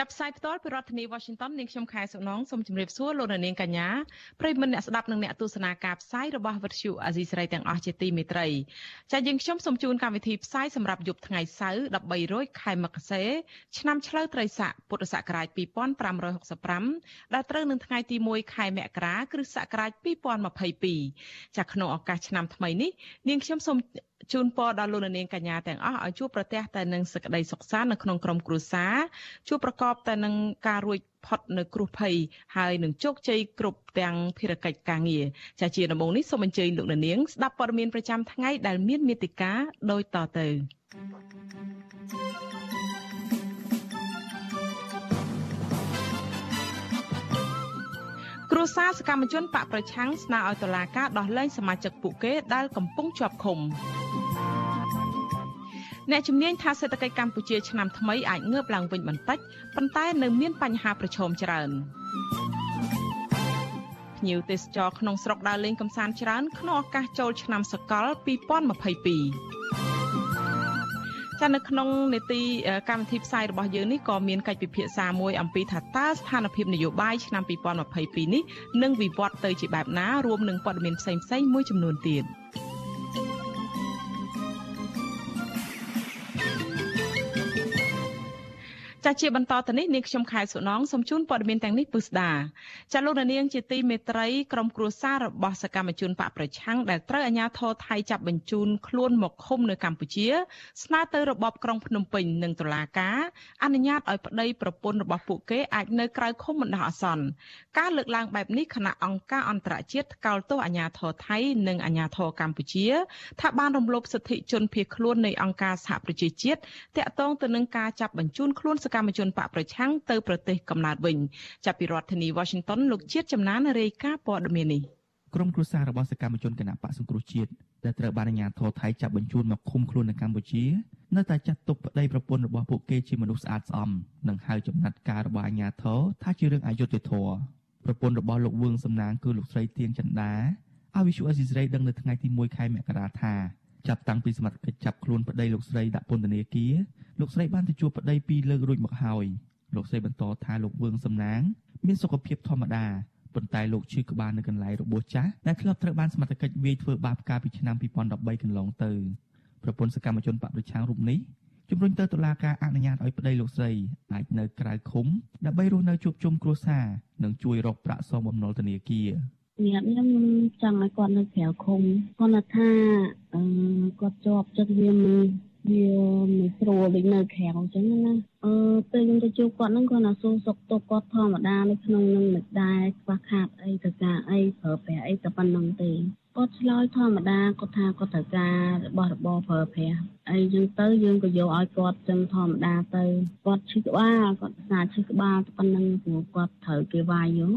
ចាប់ផ្សាយផ្ទាល់ពីរដ្ឋធានី Washington នាងខ្ញុំខែសុណងសូមជម្រាបសួរលោកនាងកញ្ញាប្រិយមិត្តអ្នកស្ដាប់និងអ្នកទស្សនាការផ្សាយរបស់វិទ្យុអាស៊ីសេរីទាំងអស់ជាទីមេត្រីចា៎យើងខ្ញុំសូមជូនកម្មវិធីផ្សាយសម្រាប់យប់ថ្ងៃសៅរ៍13រោចខែមករាឆ្នាំឆ្លូវត្រីស័កពុទ្ធសករាជ2565ដែលត្រូវនឹងថ្ងៃទី1ខែមករាគ្រិស្តសករាជ2022ចា៎ក្នុងឱកាសឆ្នាំថ្មីនេះនាងខ្ញុំសូម ជូនពរដល់លោកនាងកញ្ញាទាំងអស់ឲ្យជួបប្រទះតែនឹងសេចក្តីសុខសាន្តនៅក្នុងក្រុមគ្រួសារជួបប្រកបតែនឹងការរួចផុតនៅគ្រោះភ័យហើយនឹងជោគជ័យគ្រប់ទាំងភារកិច្ចការងារចាជាដំបូងនេះសូមអញ្ជើញលោកនាងស្ដាប់ព័ត៌មានប្រចាំថ្ងៃដែលមានមេតិការដូចតទៅ គ្រួសារសកម្មជនបកប្រឆាំងស្នើឲ្យតុលាការដោះលែងសមាជិកពួកគេដែលកំពុងជាប់ឃុំអ្នកជំនាញថាសេដ្ឋកិច្ចកម្ពុជាឆ្នាំថ្មីអាចងើបឡើងវិញបន្តិចប៉ុន្តែនៅមានបញ្ហាប្រឈមច្រើនភ្ញៀវទេសចរក្នុងស្រុកដើរលេងកម្សាន្តច្រើនក្នុងឱកាសចូលឆ្នាំសកល2022 ចានៅក្នុងនេតិកម្មវិធីផ្សាយរបស់យើងនេះក៏មានកិច្ចពិភាក្សាមួយអំពីថាតើស្ថានភាពនយោបាយឆ្នាំ2022នេះនឹងវិវត្តទៅជាបែបណារួមនឹងព័ត៌មានផ្សេងៗមួយចំនួនទៀត។ ចាជាបន្តទៅនេះនាងខ្ញុំខែសុណងសូមជូនព័ត៌មានទាំងនេះពិស្ដាចាលោកនាងជាទីមេត្រីក្រុមគ្រួសាររបស់សកម្មជនបកប្រឆាំងដែលត្រូវអាជ្ញាធរថៃចាប់បញ្ជូនខ្លួនមកឃុំនៅកម្ពុជាស្នើទៅរបបក្រុងភ្នំពេញនិងតុលាការអនុញ្ញាតឲ្យប្តីប្រពន្ធរបស់ពួកគេអាចនៅក្រៅឃុំបណ្ដោះអាសន្នការលើកឡើងបែបនេះគណៈអង្គការអន្តរជាតិថ្កោលទោសអាជ្ញាធរថៃនិងអាជ្ញាធរកម្ពុជាថាបានរំលោភសិទ្ធិជនភៀសខ្លួននៃអង្គការសហប្រជាជាតិតាក់ទងទៅនឹងការចាប់បញ្ជូនខ្លួនសកម្មជនបកប្រឆាំងទៅប្រទេសកំណើតវិញចាប់ពីរដ្ឋធានី Washington លោកជាតិចំណានរាយការណ៍ព័ត៌មាននេះក្រុមគ្រួសាររបស់សកម្មជនគណៈបកសង្គ្រោះជាតិដែលត្រូវបានអាជ្ញាធរថៃចាប់បញ្ជូនមកឃុំខ្លួននៅកម្ពុជានៅតែចាត់ទុកប្តីប្រពន្ធរបស់ពួកគេជាមនុស្សស្អាតស្អំនិងហៅចំណាត់ការរបស់អាជ្ញាធរថាជារឿងអយុត្តិធម៌ប្រពន្ធរបស់លោកវឿងសំណាងគឺលោកស្រីទៀងចន្ទាឲ្យវិសុអេស៊ីស្រីដឹងនៅថ្ងៃទី1ខែមករាថា ចាប់តាំងពីសមត្ថកិច្ចចាប់ខ្លួនប្តីលោកស្រីដាក់ពន្ធនាគារលោកស្រីបានទៅជួបប្តីពីរលើករួចមកហើយលោកស្រីបន្តថាលោកវឿងសំណាង មានសុខភាពធម្មតាប៉ុន្តែលោកឈឺក្បាលនៅកន្លែងរបួសចាស់ដែលធ្លាប់ត្រូវបានសមត្ថកិច្ចវាយធ្វើបាបកាលពីឆ្នាំ2013កន្លងទៅប្រពន្ធសកម្មជនបកប្រឆាំងរូបនេះជំរុញទៅតុលាការអនុញ្ញាតឲ្យប្តីលោកស្រីអាចនៅក្រៅឃុំដើម្បីរស់នៅជួបជុំគ្រួសារនិងជួយរកប្រាក់សងបំណុលធនាគារ សម្រាប់ខ្ញុំចង់ឲ្យគាត់នៅក្រៅឃុំគាត់ថាអឺគាត់ជាប់ចិត្តវាមិនវាមិនស្រួលដូចនៅក្រៅអញ្ចឹងណាអឺពេលខ្ញុំទៅជួបគាត់ហ្នឹងគាត់ណាសួរសុខទុក្ខគាត់ធម្មតានៅក្នុងនឹងមិនដែរខ្វះខាតអីទៅការអីប្រើប្រាស់អីតែប៉ុណ្្នឹងទេគាត់ឆ្លើយធម្មតាគាត់ថាគាត់ត្រូវការរបស់របរប្រើប្រាស់អីចឹងទៅយើងក៏យកឲ្យគាត់ចឹងធម្មតាទៅគាត់ឈឺក្បាលគាត់ស្នាឈឺក្បាលប៉ុណ្្នឹងព្រោះគាត់ត្រូវគេវាយយោ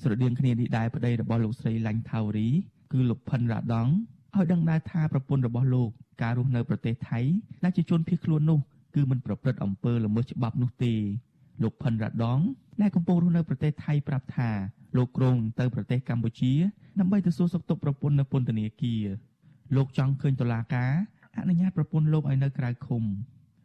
ស្រដៀងគ្នានេះដែរប្តីរបស់លោកស្រីឡាញ់ថាវរីគឺលោកផិនរ៉ាដងឲ្យដឹងដែរថាប្រពន្ធរបស់លោកការរស់នៅប្រទេសថៃដែលជាជនភៀសខ្លួននោះគឺមិនប្រព្រឹត្តអំពើល្មើសច្បាប់នោះទេលោកផិនរ៉ាដងដែលកំពុងរស់នៅប្រទេសថៃប្រាប់ថាលោកគ្រងទៅប្រទេសកម្ពុជាដើម្បីទៅសួរសុខទុក្ខប្រពន្ធនៅពន្ធនាគារលោកចង់ឃើញតុលាការអនុញ្ញាតប្រពន្ធលោកឲ្យនៅក្រៅឃុំ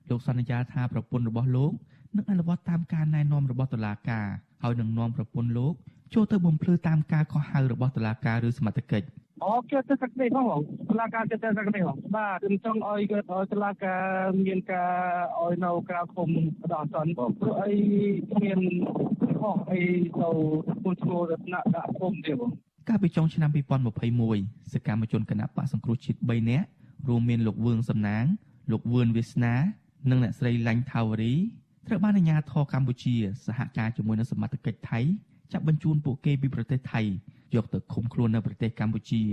លោកសន្យាថាប្រពន្ធរបស់លោកនឹងអនុវត្តតាមការណែនាំរបស់តុលាការហើយនឹងនាំប្រពន្ធលោក ចូលទៅបំភ្លឺតាមការខុសហៅរបស់តុលាការឬសមត្ថកិច្ចអូគេទៅសក្តិផងតុលាការគេទៅសក្តិផងបាទខ្ញុំចង់ឲ្យគេឲ្យតុលាការមានការឲ្យនៅក្រៅឃុំបដោះសន្នព្រោះអីមានខុសអីទៅពលឈ្មោះរតនៈដាក់ឃុំទេបងកាលពីចុងឆ្នាំ2021សកម្មជនគណៈបកសង្គ្រោះជាតិ3នាក់រួមមានលោកវឿងសំណាង លោកវឿនវាសនានិងអ្នកស្រីឡាញ់ថាវរីត្រូវបានអាជ្ញាធរកម្ពុជាសហការជាមួយនឹងសមត្ថកិច្ចថៃ ចាប់បញ្ជូនពួកគេពីប្រទេសថៃយកទៅឃុំខ្លួននៅប្រទេសកម្ពុជា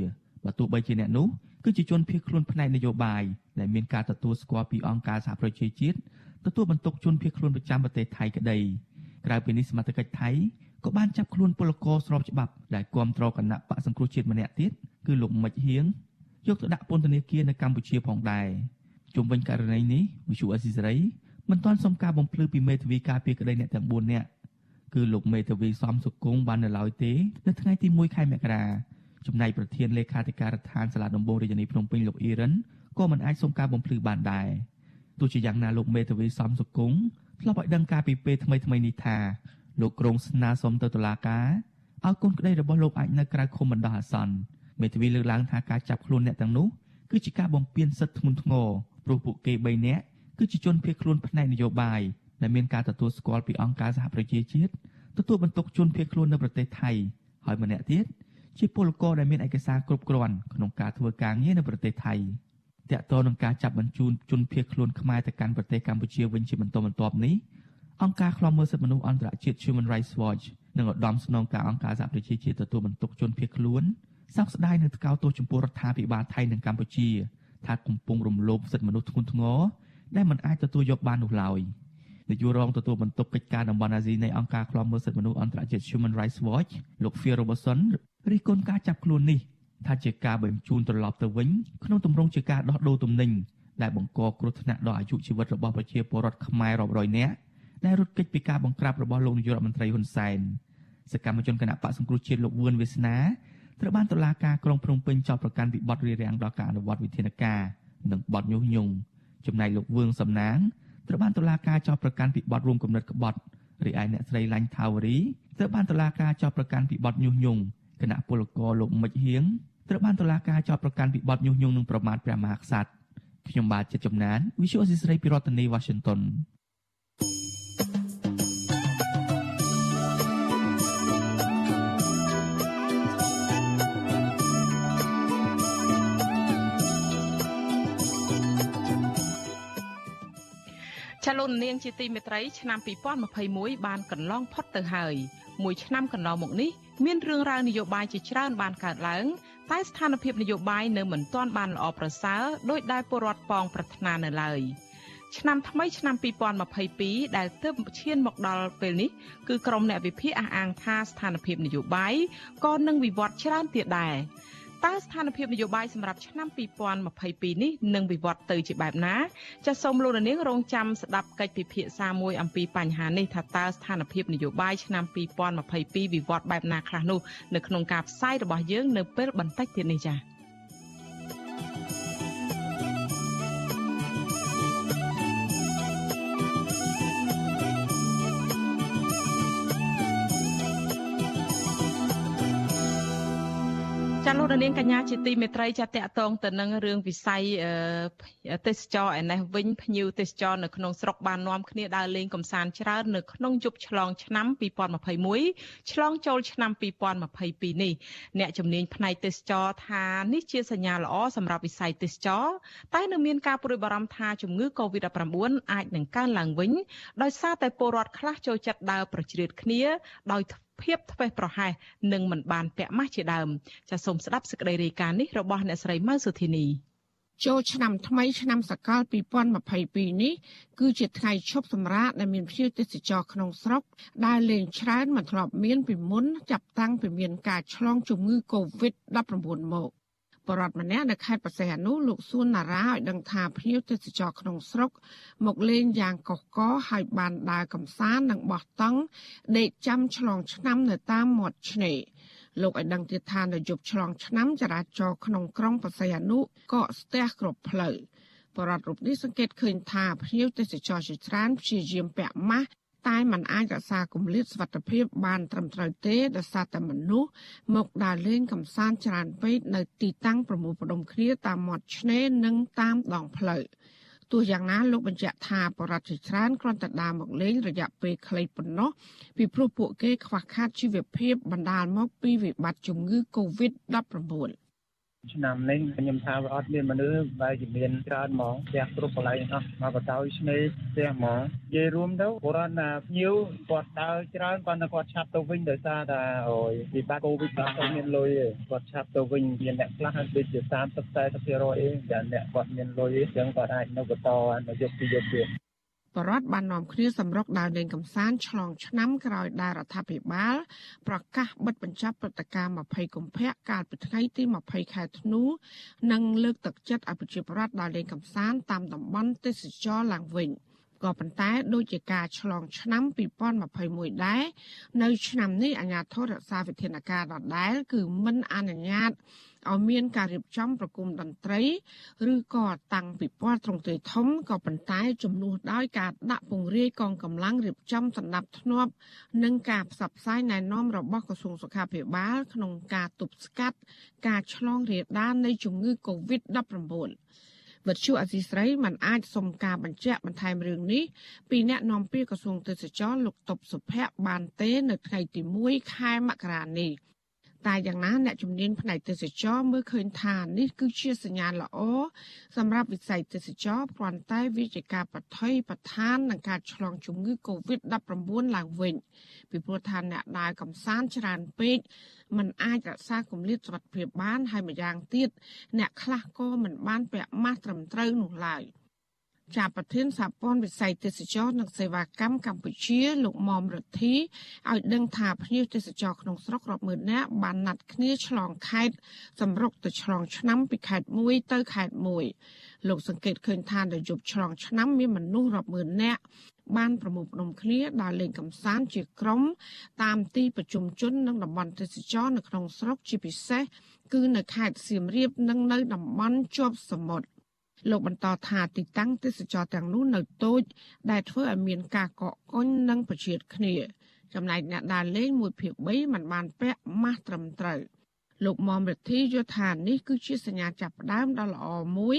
បើទោះបីជាអ្នកនោះគឺជាជនភៀសខ្លួនផ្នែកនយោបាយដែលមានការទទួលស្គាល់ពីអង្គការសហប្រជាជាតិទទួលបន្ទុកជនភៀសខ្លួនប្រចាំប្រទេសថៃក្តីក្រៅពីនេះសមត្ថកិច្ចថៃក៏បានចាប់ខ្លួនពលករស្របច្បាប់ដែលគាំទ្រគណៈបកសង្គ្រោះជាតិម្នាក់ទៀតគឺលោកមិចហៀងយកទៅដាក់ពន្ធនាគារនៅកម្ពុជាផងដែរជុំវិញករណីនេះវិសុអេស៊ីសេរីមិនទាន់សុំការបំភ្លឺពីមេធាវីការពារក្តីអ្នកទាំង4នាក់ គឺលោកមេធាវីសំសុគង្គបាននៅឡើយទេនៅថ្ងៃទី1ខែមករាចំណែកប្រធានលេខាធិការដ្ឋានសាលាដំបងរាជធានីភ្នំពេញលោកអ៊ីរ៉ានក៏មិនអាចសុំការបំភ្លឺបានដែរទោះជាយ៉ាងណាលោកមេធាវីសំសុគង្គធ្លាប់ឲ្យដឹងការពីពេលថ្មីថ្មីនេះថាលោកក្រុងស្នើសុំទៅតុលាការឲ្យកូនក្តីរបស់លោកអាចនៅក្រៅឃុំបណ្ដោះអាសន្នមេធាវីលើកឡើងថាការចាប់ខ្លួនអ្នកទាំងនោះគឺជាការបំពានសិទ្ធិធ្ងន់ធ្ងរព្រោះពួកគេ3នាក់គឺជាជនភៀសខ្លួនផ្នែកនយោបាយ ដែលមានការទទួលស្គាល់ពីអង្គការសហប្រជាជាតិទទួលបន្ទុកជនភៀសខ្លួននៅប្រទេសថៃហើយម្នាក់ទៀតជាពលករដែលមានឯកសារគ្រប់គ្រាន់ក្នុងការធ្វើការងារនៅប្រទេសថៃតាក់ទងនឹងការចាប់បញ្ជូនជនភៀសខ្លួនខ្មែរទៅកាន់ប្រទេសកម្ពុជាវិញជាបន្តបន្ទាប់នេះអង្គការឃ្លាំមើលសិទ្ធិមនុស្សអន្តរជាតិ Human Rights Watch និងឧត្តមស្នងការអង្គការសហប្រជាជាតិទទួលបន្ទុកជនភៀសខ្លួនសោកស្ដាយនឹងថ្កោលទោសចំពោះរដ្ឋាភិបាលថៃនិងកម្ពុជា ថាកំពុងរំលោភសិទ្ធិមនុស្សធ្ងន់ធ្ងរដែលមិនអាចទទួលយកបាននោះឡើយ នាយករងទទួលបន្ទុកកិច្ចការតំបន់អាស៊ីនៃអង្គការឃ្លាំមើលសិទ្ធិមនុស្សអន្តរជាតិ Human Rights Watch លោក Phil Robertson រិះគន់ការចាប់ខ្លួននេះថាជាការបញ្ជូនត្រឡប់ទៅវិញក្នុងទម្រង់ជាការដោះដូរទំនិញដែលបង្កគ្រោះថ្នាក់ដល់អាយុជីវិតរបស់ប្រជាពលរដ្ឋខ្មែររាប់រយនាក់ដែលរត់គេចពីការបង្ក្រាបរបស់លោកនាយករដ្ឋមន្ត្រីហ៊ុនសែនសកម្មជនគណៈបកសង្គ្រោះជាតិលោកវឿនវាសនាត្រូវបានតុលាការក្រុងភ្នំពេញចោទប្រកាន់ពីបទរារាំងដល់ការអនុវត្តវិធានការនិងបទញុះញង់ចំណែកលោកវឿងសំណាង ត្រូវបានតុលាការចោទប្រកាន់ពីបទរួមគំនិតក្បត់រីឯអ្នកស្រីឡាញ់ថាវរីត្រូវបានតុលាការចោទប្រកាន់ពីបទញុះញង់គណៈពលករលោកមិចហៀងត្រូវបានតុលាការចោទប្រកាន់ពីបទញុះញង់និងប្រមាថព្រះមហាក្សត្រខ្ញុំបាទចិត្តចំណាន Visual Assisray ពីរដ្ឋធានី Washington ចលនានាងជាទីមេត្រីឆ្នាំ2021បានកន្លងផុតទៅហើយមួយឆ្នាំកន្លងមកនេះមានរឿងរ៉ាវនយោបាយជាច្រើនបានកើតឡើងតែស្ថានភាពនយោបាយនៅមិនទាន់បានល្អប្រសើរដោយដែលពលរដ្ឋប៉ងប្រាថ្នានៅឡើយឆ្នាំថ្មីឆ្នាំ2022ដែលទើបឈានមកដល់ពេលនេះគឺក្រមអ្នកវិភាគអះអាងថាស្ថានភាពនយោបាយក៏នឹងវិវត្តច្រើនទៀតដែរ តើស្ថានភាពនយោបាយសម្រាប់ឆ្នាំ2022នេះនឹងវិវត្តទៅជាបែបណាចាសសូមលោកនាងរងចាំស្ដាប់កិច្ចពិភាក្សាមួយអំពីបញ្ហានេះថាតើស្ថានភាពនយោបាយឆ្នាំ2022វិវត្តបែបណាខ្លះនោះនៅក្នុងការផ្សាយរបស់យើងនៅពេលបន្តិចទៀតនេះចា៎ លោកនាងកញ្ញាជាទីមេត្រីចាតកតងទៅនឹងរឿងវិស័យទេសចរឯនេះវិញភ្ញៀវទេសចរនៅក្នុងស្រុកបាននាំគ្នាដើរលេងកំសាន្តច្រើននៅក្នុងយប់ឆ្លងឆ្នាំ2021ឆ្លងចូលឆ្នាំ2022នេះអ្នកជំនាញផ្នែកទេសចរថានេះជាសញ្ញាល្អសម្រាប់វិស័យទេសចរតែនៅមានការព្រួយបារម្ភថាជំងឺ Covid-19 អាចនឹងកើនឡើងវិញដោយសារតែពលរដ្ឋខ្លះចូលចិត្តដើរប្រជ្រៀតគ្នាដោយ ភាពធ្វេសប្រហែសនិងមិនបានពាក់ម៉ាស់ជាដើមចាសសូមស្ដាប់សេចក្តីរាយការណ៍នេះរបស់អ្នកស្រីម៉ៅសុធីនីចូលឆ្នាំថ្មីឆ្នាំសកល2022នេះគឺជាថ្ងៃឈប់សម្រាកដែលមានភ្ញៀវទេសចរក្នុងស្រុកដែលលេងច្រើនមិនធ្លាប់មានពីមុនចាប់តាំងពីមានការឆ្លងជំងឺ Covid-19 មក បរដ្ឋម្នាក់នៅខេត្តបរសៃអនុលោកសួនណារ៉ាឲ្យដឹងថាភ្ញៀវទេសចរក្នុងស្រុក មកលេងយ៉ាងកុះកហើយបានដើរកំសាន្តនិងបោះតង់ដេកចាំឆ្លងឆ្នាំនៅតាមមាត់ឆ្នេរលោកឲ្យដឹងទៀតថានៅយប់ឆ្លងឆ្នាំចរាចរណ៍ក្នុងក្រុងបរសៃអនុក៏ស្ទះគ្រប់ផ្លូវបរដ្ឋរូបនេះសង្កេតឃើញថាភ្ញៀវទេសចរជាច្រើនព្យាយាមពាក់ម៉ាស់ តែมันអាចរក្សាគម្លាតសុវត្ថិភាពបានត្រឹមត្រូវទេដោយសារតែមនុស្សមកដើរលេងកម្សាន្តច្រើនពេកនៅទីតាំងប្រមូលផ្ដុំគ្នាតាមមាត់ឆ្នេរនិងតាមដងផ្លូវទោះយ៉ាងណាលោកបញ្ជាក់ថាបរិយាច្រើនគ្រាន់តែដើរមកលេងរយៈពេលខ្លីប៉ុណ្ណោះពីព្រោះពួកគេខ្វះខាតជីវភាពបណ្ដាលមកពីវិបត្តិជំងឺ Covid-19 ឆ្នាំនេះខ្ញុំថាវាអត់មានមនុស្សបែរជាមានច្រើនហ្មងផ្ទះគ្រប់កន្លែងអស់មកបតោយឆ្នេរផ្ទះហ្មងនិយាយរួមទៅបុរាណណាភ្ញៀវគាត់ដើរច្រើនប៉ុន្តែគាត់ឆាប់ទៅវិញដោយសារតែអូយវិបត្តិកូវីដគាត់អត់មានលុយទេគាត់ឆាប់ទៅវិញមានអ្នកខ្លះដូចជា30 40%អីតែអ្នកគាត់មានលុយអញ្ចឹងគាត់អាចនៅបន្តនៅយកពីយកទៀត បរដ្ឋបាននាំគ្នាសម្រុកដើរលេងកម្សាន្តឆ្លងឆ្នាំក្រោយដែលរដ្ឋាភិបាល ប្រកាសបិទបញ្ចប់ព្រឹត្តិការណ៍20កុម្ភៈកាលពីថ្ងៃទី20ខែធ្នូនិងលើកទឹកចិត្តឲ្យប្រជាពលរដ្ឋដើរលេងកម្សាន្តតាមតំបន់ទេសចរឡើងវិញក៏ប៉ុន្តែដូចជាការឆ្លងឆ្នាំ2021ដែរនៅឆ្នាំនេះអាជ្ញាធររក្សាវិធានការដដែលគឺមិនអនុញ្ញាត ឲ្យមានការរៀបចំប្រគំតន្ត្រី ឬក៏តាំងពិព័រណ៍ទ្រង់ទ្រាយធំក៏ប៉ុន្តែជំនួសដោយការដាក់ពង្រាយកងកម្លាំងរៀបចំសម្ដាប់ធ្នាប់ និងការផ្សព្វផ្សាយណែនាំរបស់ក្រសួងសុខាភិបាល ក្នុងការទប់ស្កាត់ការឆ្លងរាលដាលនៃជំងឺ Covid-19 វិទ្យុអសីស្រីមិនអាចសុំការបញ្ជាក់បន្ថែមរឿងនេះពីអ្នកនាំពាក្យក្រសួងទេសចរលោកតុបសុភ័ក្របានទេ នៅថ្ងៃទី1ខែមករានេះ តែយ៉ាងណាអ្នកជំនាញផ្នែកទេសចរមើលឃើញថានេះគឺជាសញ្ញាណល្អសម្រាប់វិស័យទេសចរព្រោះតែវាជាការបថុយប្រឋាននឹងការឆ្លងជំងឺ Covid-19 ឡើងវិញពីព្រោះថាអ្នកដើរកំសាន្តច្រើនពេកมันអាចរក្សាគម្លាតសុវត្ថិភាពបាន ហើយម្យ៉ាងទៀតអ្នកខ្លះក៏មិនបានពាក់ម៉ាស់ត្រឹមត្រូវនោះឡើយ។ ជាប្រធានសហព័ន្ធវិស័យទេសចរនិងសេវាកម្មកម្ពុជាលោកមុំរដ្ឋីឲ្យដឹងថាភ្ញៀវទេសចរក្នុងស្រុករាប់ម៉ឺននាក់បានណាត់គ្នាឆ្លងខេត្តសម្រុកទៅឆ្លងឆ្នាំពីខេត្តមួយទៅខេត្តមួយលោកសង្កេតឃើញថានៅយប់ឆ្លងឆ្នាំមានមនុស្សរាប់ម៉ឺននាក់បានប្រមូលផ្ដុំគ្នាដើរលេងកម្សាន្តជាក្រុមតាមទីប្រជុំជននិងតំបន់ទេសចរនៅក្នុងស្រុកជាពិសេសគឺនៅខេត្តសៀមរាបនិងនៅតំបន់ជាប់សមុទ្រ លោកបន្តថាទីតាំងទេសចរទាំងនោះនៅតូច ដែលធ្វើឲ្យមានការកកកុញនិងប្រឈៀតគ្នា ចំណែកអ្នកដើរលេងមួយភាគ3មិនបានពាក់ម៉ាស់ត្រឹមត្រូវលោកមុំរិទ្ធីយល់ថានេះគឺជាសញ្ញាចាប់ផ្ដើមដ៏ល្អមួយ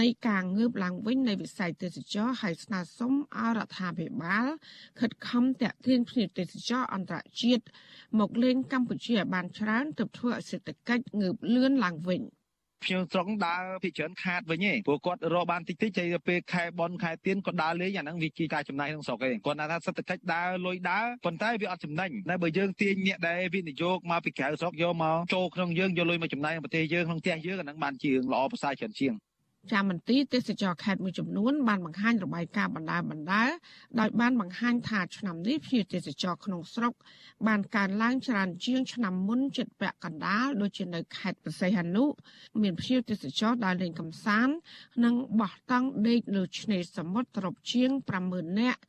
នៃការងើបឡើងវិញនៃវិស័យទេសចរហើយស្នើសុំឲ្យរដ្ឋាភិបាលខិតខំតាក់ទាញភ្ញៀវទេសចរអន្តរជាតិមកលេងកម្ពុជាឲ្យបានច្រើនទើបធ្វើឲ្យសេដ្ឋកិច្ចងើបលឿនឡើងវិញ។ ភ្ញៀវស្រុកដើរភាគច្រើនខាតវិញឯងព្រោះគាត់រកបានតិចតិចទៅពេលខែបនខែទៀនគាត់ដើរលេងអាហ្នឹងវាជាការចំណាយក្នុងស្រុកឯងគាត់ថាសេដ្ឋកិច្ចដើរលុយដើរប៉ុន្តែវាអត់ចំណេញតែបើយើងទាញអ្នកដែលវិនិយោគមកពីក្រៅស្រុកយកមកចូលក្នុងយើងយកលុយមកចំណាយក្នុងប្រទេសយើងក្នុងផ្ទះយើងអាហ្នឹងបានជារឿងល្អប្រសើរច្រើនជាង ចាមន្ទីរទេសចរខេត្តមួយចំនួនបានបង្ហាញរបាយការណ៍បណ្ដាបណ្ដាដោយបានបង្ហាញថាឆ្នាំនេះភ្ញៀវទេសចរក្នុងស្រុកបានកើនឡើងច្រើនជាងឆ្នាំមុនចិត្តពាក់កណ្ដាលដូចជានៅខេត្តប្រស័យហនុមានភ្ញៀវទេសចរដើរលេងកម្សាន្តនិងបោះតង់ដេកលើឆ្នេរសមុទ្រត្រប់ជាង50000នាក់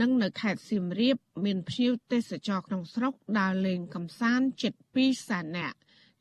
និងនៅខេត្តសៀមរាបមានភ្ញៀវទេសចរក្នុងស្រុកដើរលេងកម្សាន្តជិត2សែននាក់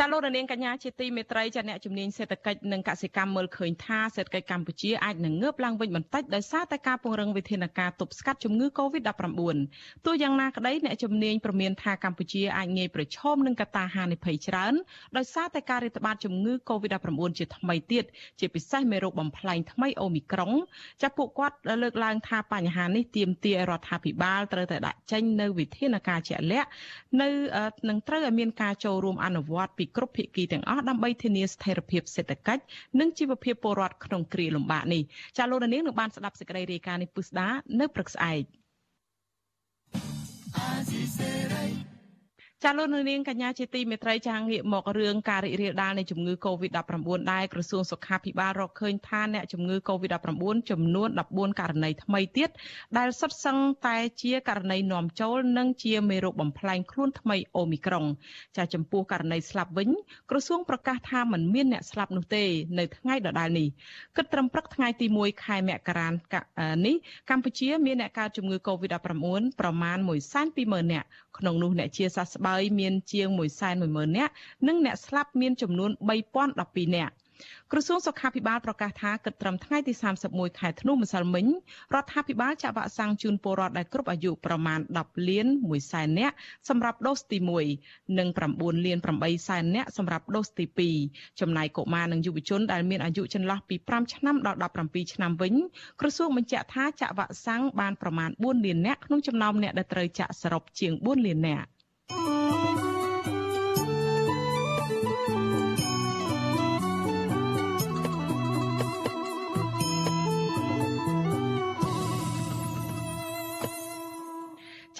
ចាលោករនាងកញ្ញាជាទីមេត្រីចាអ្នកជំនាញសេដ្ឋកិច្ចនិងកសិកម្មមើលឃើញថាសេដ្ឋកិច្ចកម្ពុជាអាចនឹងងើបឡើងវិញបន្តិចដោយសារតែការពង្រឹងវិធានការទប់ស្កាត់ជំងឺ Covid-19 ទោះយ៉ាងណាក្តីអ្នកជំនាញប្រមានថាកម្ពុជាអាចងាយប្រឈមនឹងកត្តាហានិភ័យច្រើនដោយសារតែការរាតត្បាតជំងឺ Covid-19 ជាថ្មីទៀតជាពិសេសមេរោគបំផ្លែងថ្មីអូមីក្រុងចាពួកគាត់លើកឡើងថាបញ្ហានេះទាមទាររដ្ឋាភិបាលត្រូវតែដាក់ចេញនៅវិធានការជាក់លាក់នៅនឹងត្រូវឲ្យមានការចូលរួមអនុវត្តពីគ្រប់ភាគីទាំងអស់ដើម្បីធានាស្ថិរភាពសេដ្ឋកិច្ចនិងជីវភាពពលរដ្ឋក្នុងគ្រាលំបាកនេះចាលោកនាងនឹងបានស្ដាប់សេចក្តីរាយការណ៍នេះពុស្ដានៅព្រឹកស្អែក ចាលោកនាងកញ្ញាជាទីមេត្រីចាងងាកមករឿងការរីករាលដាលនៃជំងឺ Covid-19 ដែលក្រសួងសុខាភិបាលរកឃើញថាអ្នកជំងឺ Covid-19 ចំនួន14ករណីថ្មីទៀតដែលសុទ្ធសឹងតែជាករណីនាំចូលនិងជាមេរោគបំផ្លែងខ្លួនថ្មីអូមីក្រុងចាចំពោះករណីស្លាប់វិញក្រសួងប្រកាសថាមិនមានអ្នកស្លាប់នោះទេនៅថ្ងៃដដែលនេះគិតត្រឹមព្រឹកថ្ងៃទី1ខែមករានេះកម្ពុជាមានអ្នកកើតជំងឺ Covid-19 ប្រមាណ120,000នាក់ក្នុងនោះអ្នកជាសះស្បើយមានជាង110,000នាក់និងអ្នកស្លាប់មានចំនួន3012នាក់ក្រសួងសុខាភិបាលប្រកាសថាគិតត្រឹមថ្ងៃទី31ខែធ្នូម្សិលមិញរដ្ឋាភិបាលចាក់វ៉ាក់សាំងជូនពលរដ្ឋដែលគ្រប់អាយុប្រមាណ10លាន1សែននាក់សម្រាប់ដូសទី1និង9លាន8សែននាក់សម្រាប់ដូសទី2ចំណែកកុមារនិងយុវជនដែលមានអាយុចន្លោះពី5ឆ្នាំដល់17ឆ្នាំវិញក្រសួងបញ្ជាក់ថាចាក់វ៉ាក់សាំងបានប្រមាណ4លាននាក់ក្នុងចំណោមអ្នកដែលត្រូវចាក់សរុបជាង4លាននាក់ Música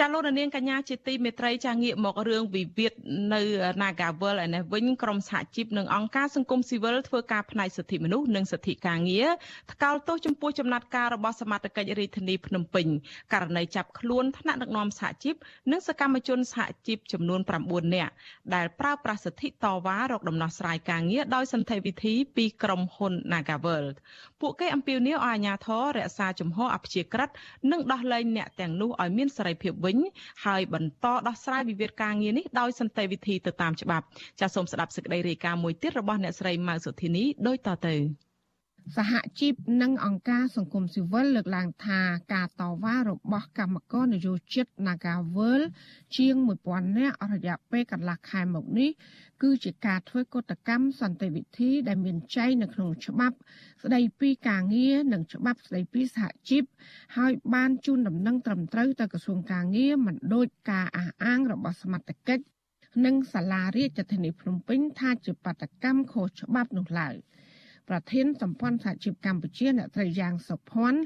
ចាលោកនាងកញ្ញាជាទីមេត្រីចាងាកមករឿងវិវាទនៅ Nagawal ឯនេះវិញក្រមសហជីពនិងអង្គការសង្គមស៊ីវិលធ្វើការផ្នែកសិទ្ធិមនុស្សនិងសិទ្ធិការងារថ្កោលទោសចំពោះចំណាត់ការរបស់សមាជិករាជធានីភ្នំពេញករណីចាប់ខ្លួនថ្នាក់ដឹកនាំសហជីពនិងសកម្មជនសហជីពចំនួន9នាក់ដែលប្រើប្រាស់សិទ្ធិតវ៉ារកដំណោះស្រាយការងារដោយសន្តិវិធីពីក្រុមហ៊ុន Nagawal ពួកគេអំពាវនាវឲ្យអាជ្ញាធររក្សាជំហរអព្យាក្រឹតនិងដោះលែងអ្នកទាំងនោះឲ្យមានសេរីភាពវិញហើយបន្តដោះស្រាយវិវាទការងារនេះដោយសន្តិវិធីទៅតាមច្បាប់ចាសសូមស្ដាប់សេចក្តីរាយការណ៍មួយទៀតរបស់អ្នកស្រីម៉ៅសុធីនីដូចតទៅ សហជីពនិងអង្គការសង្គមស៊ីវិលលើកឡើងថាការតវ៉ារបស់កម្មករនយោជិត Nagawal ជាង1000នាក់អស់រយៈពេលកន្លះខែមកនេះគឺជាការធ្វើកតកម្មសន្តិវិធីដែលមានចែងនៅក្នុងច្បាប់ ស្តីពីការងារនិងច្បាប់ស្តីពីសហជីពហើយបានជូនដំណឹងត្រឹមត្រូវទៅក្រសួងការងារមិនដូចការអះអាងរបស់សមត្ថកិច្ចនិងសាលារាជធានីភ្នំពេញថាជាបាតកម្មខុសច្បាប់នោះឡើយ។ ប្រធានសម្ព័ន្ធសហជីពកម្ពុជាអ្នកត្រីយ៉ាងសុភ័ណ្ឌ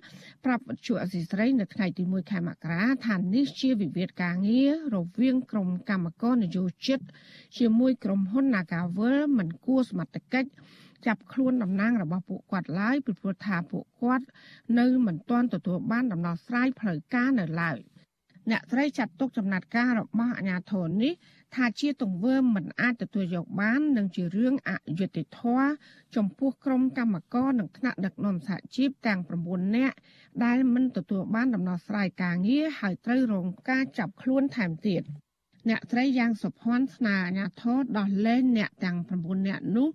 ប្រាប់វិទ្យុអសីស្រីនៅថ្ងៃទី1ខែមករាថានេះជាវិវាទការងាររវាងក្រុមកម្មករនយោជិត ជាមួយក្រុមហ៊ុន Nagavel មិនគួរសមត្ថកិច្ចចាប់ខ្លួនតំណាងរបស់ពួកគាត់ឡើយពីព្រោះថាពួកគាត់ នៅមិនទាន់ទទួលបានដំណោះស្រាយផ្លូវការនៅឡើយអ្នកត្រីចាត់ទុកចំណាត់ការរបស់អាជ្ញាធរនេះ ថាជាទង្វើមិនអាចទទួលយកបាននិងជារឿងអយុត្តិធម៌ចំពោះក្រុមកម្មករនិងថ្នាក់ដឹកនាំសហជីពទាំង9នាក់ដែលមិនទទួលបានដំណោះស្រាយការងារហើយត្រូវរងការចាប់ខ្លួនថែមទៀតអ្នកត្រីយ៉ាងសុភ័ណ្ឌស្នើអាជ្ញាធរដោះលែងអ្នកទាំង9នាក់នោះ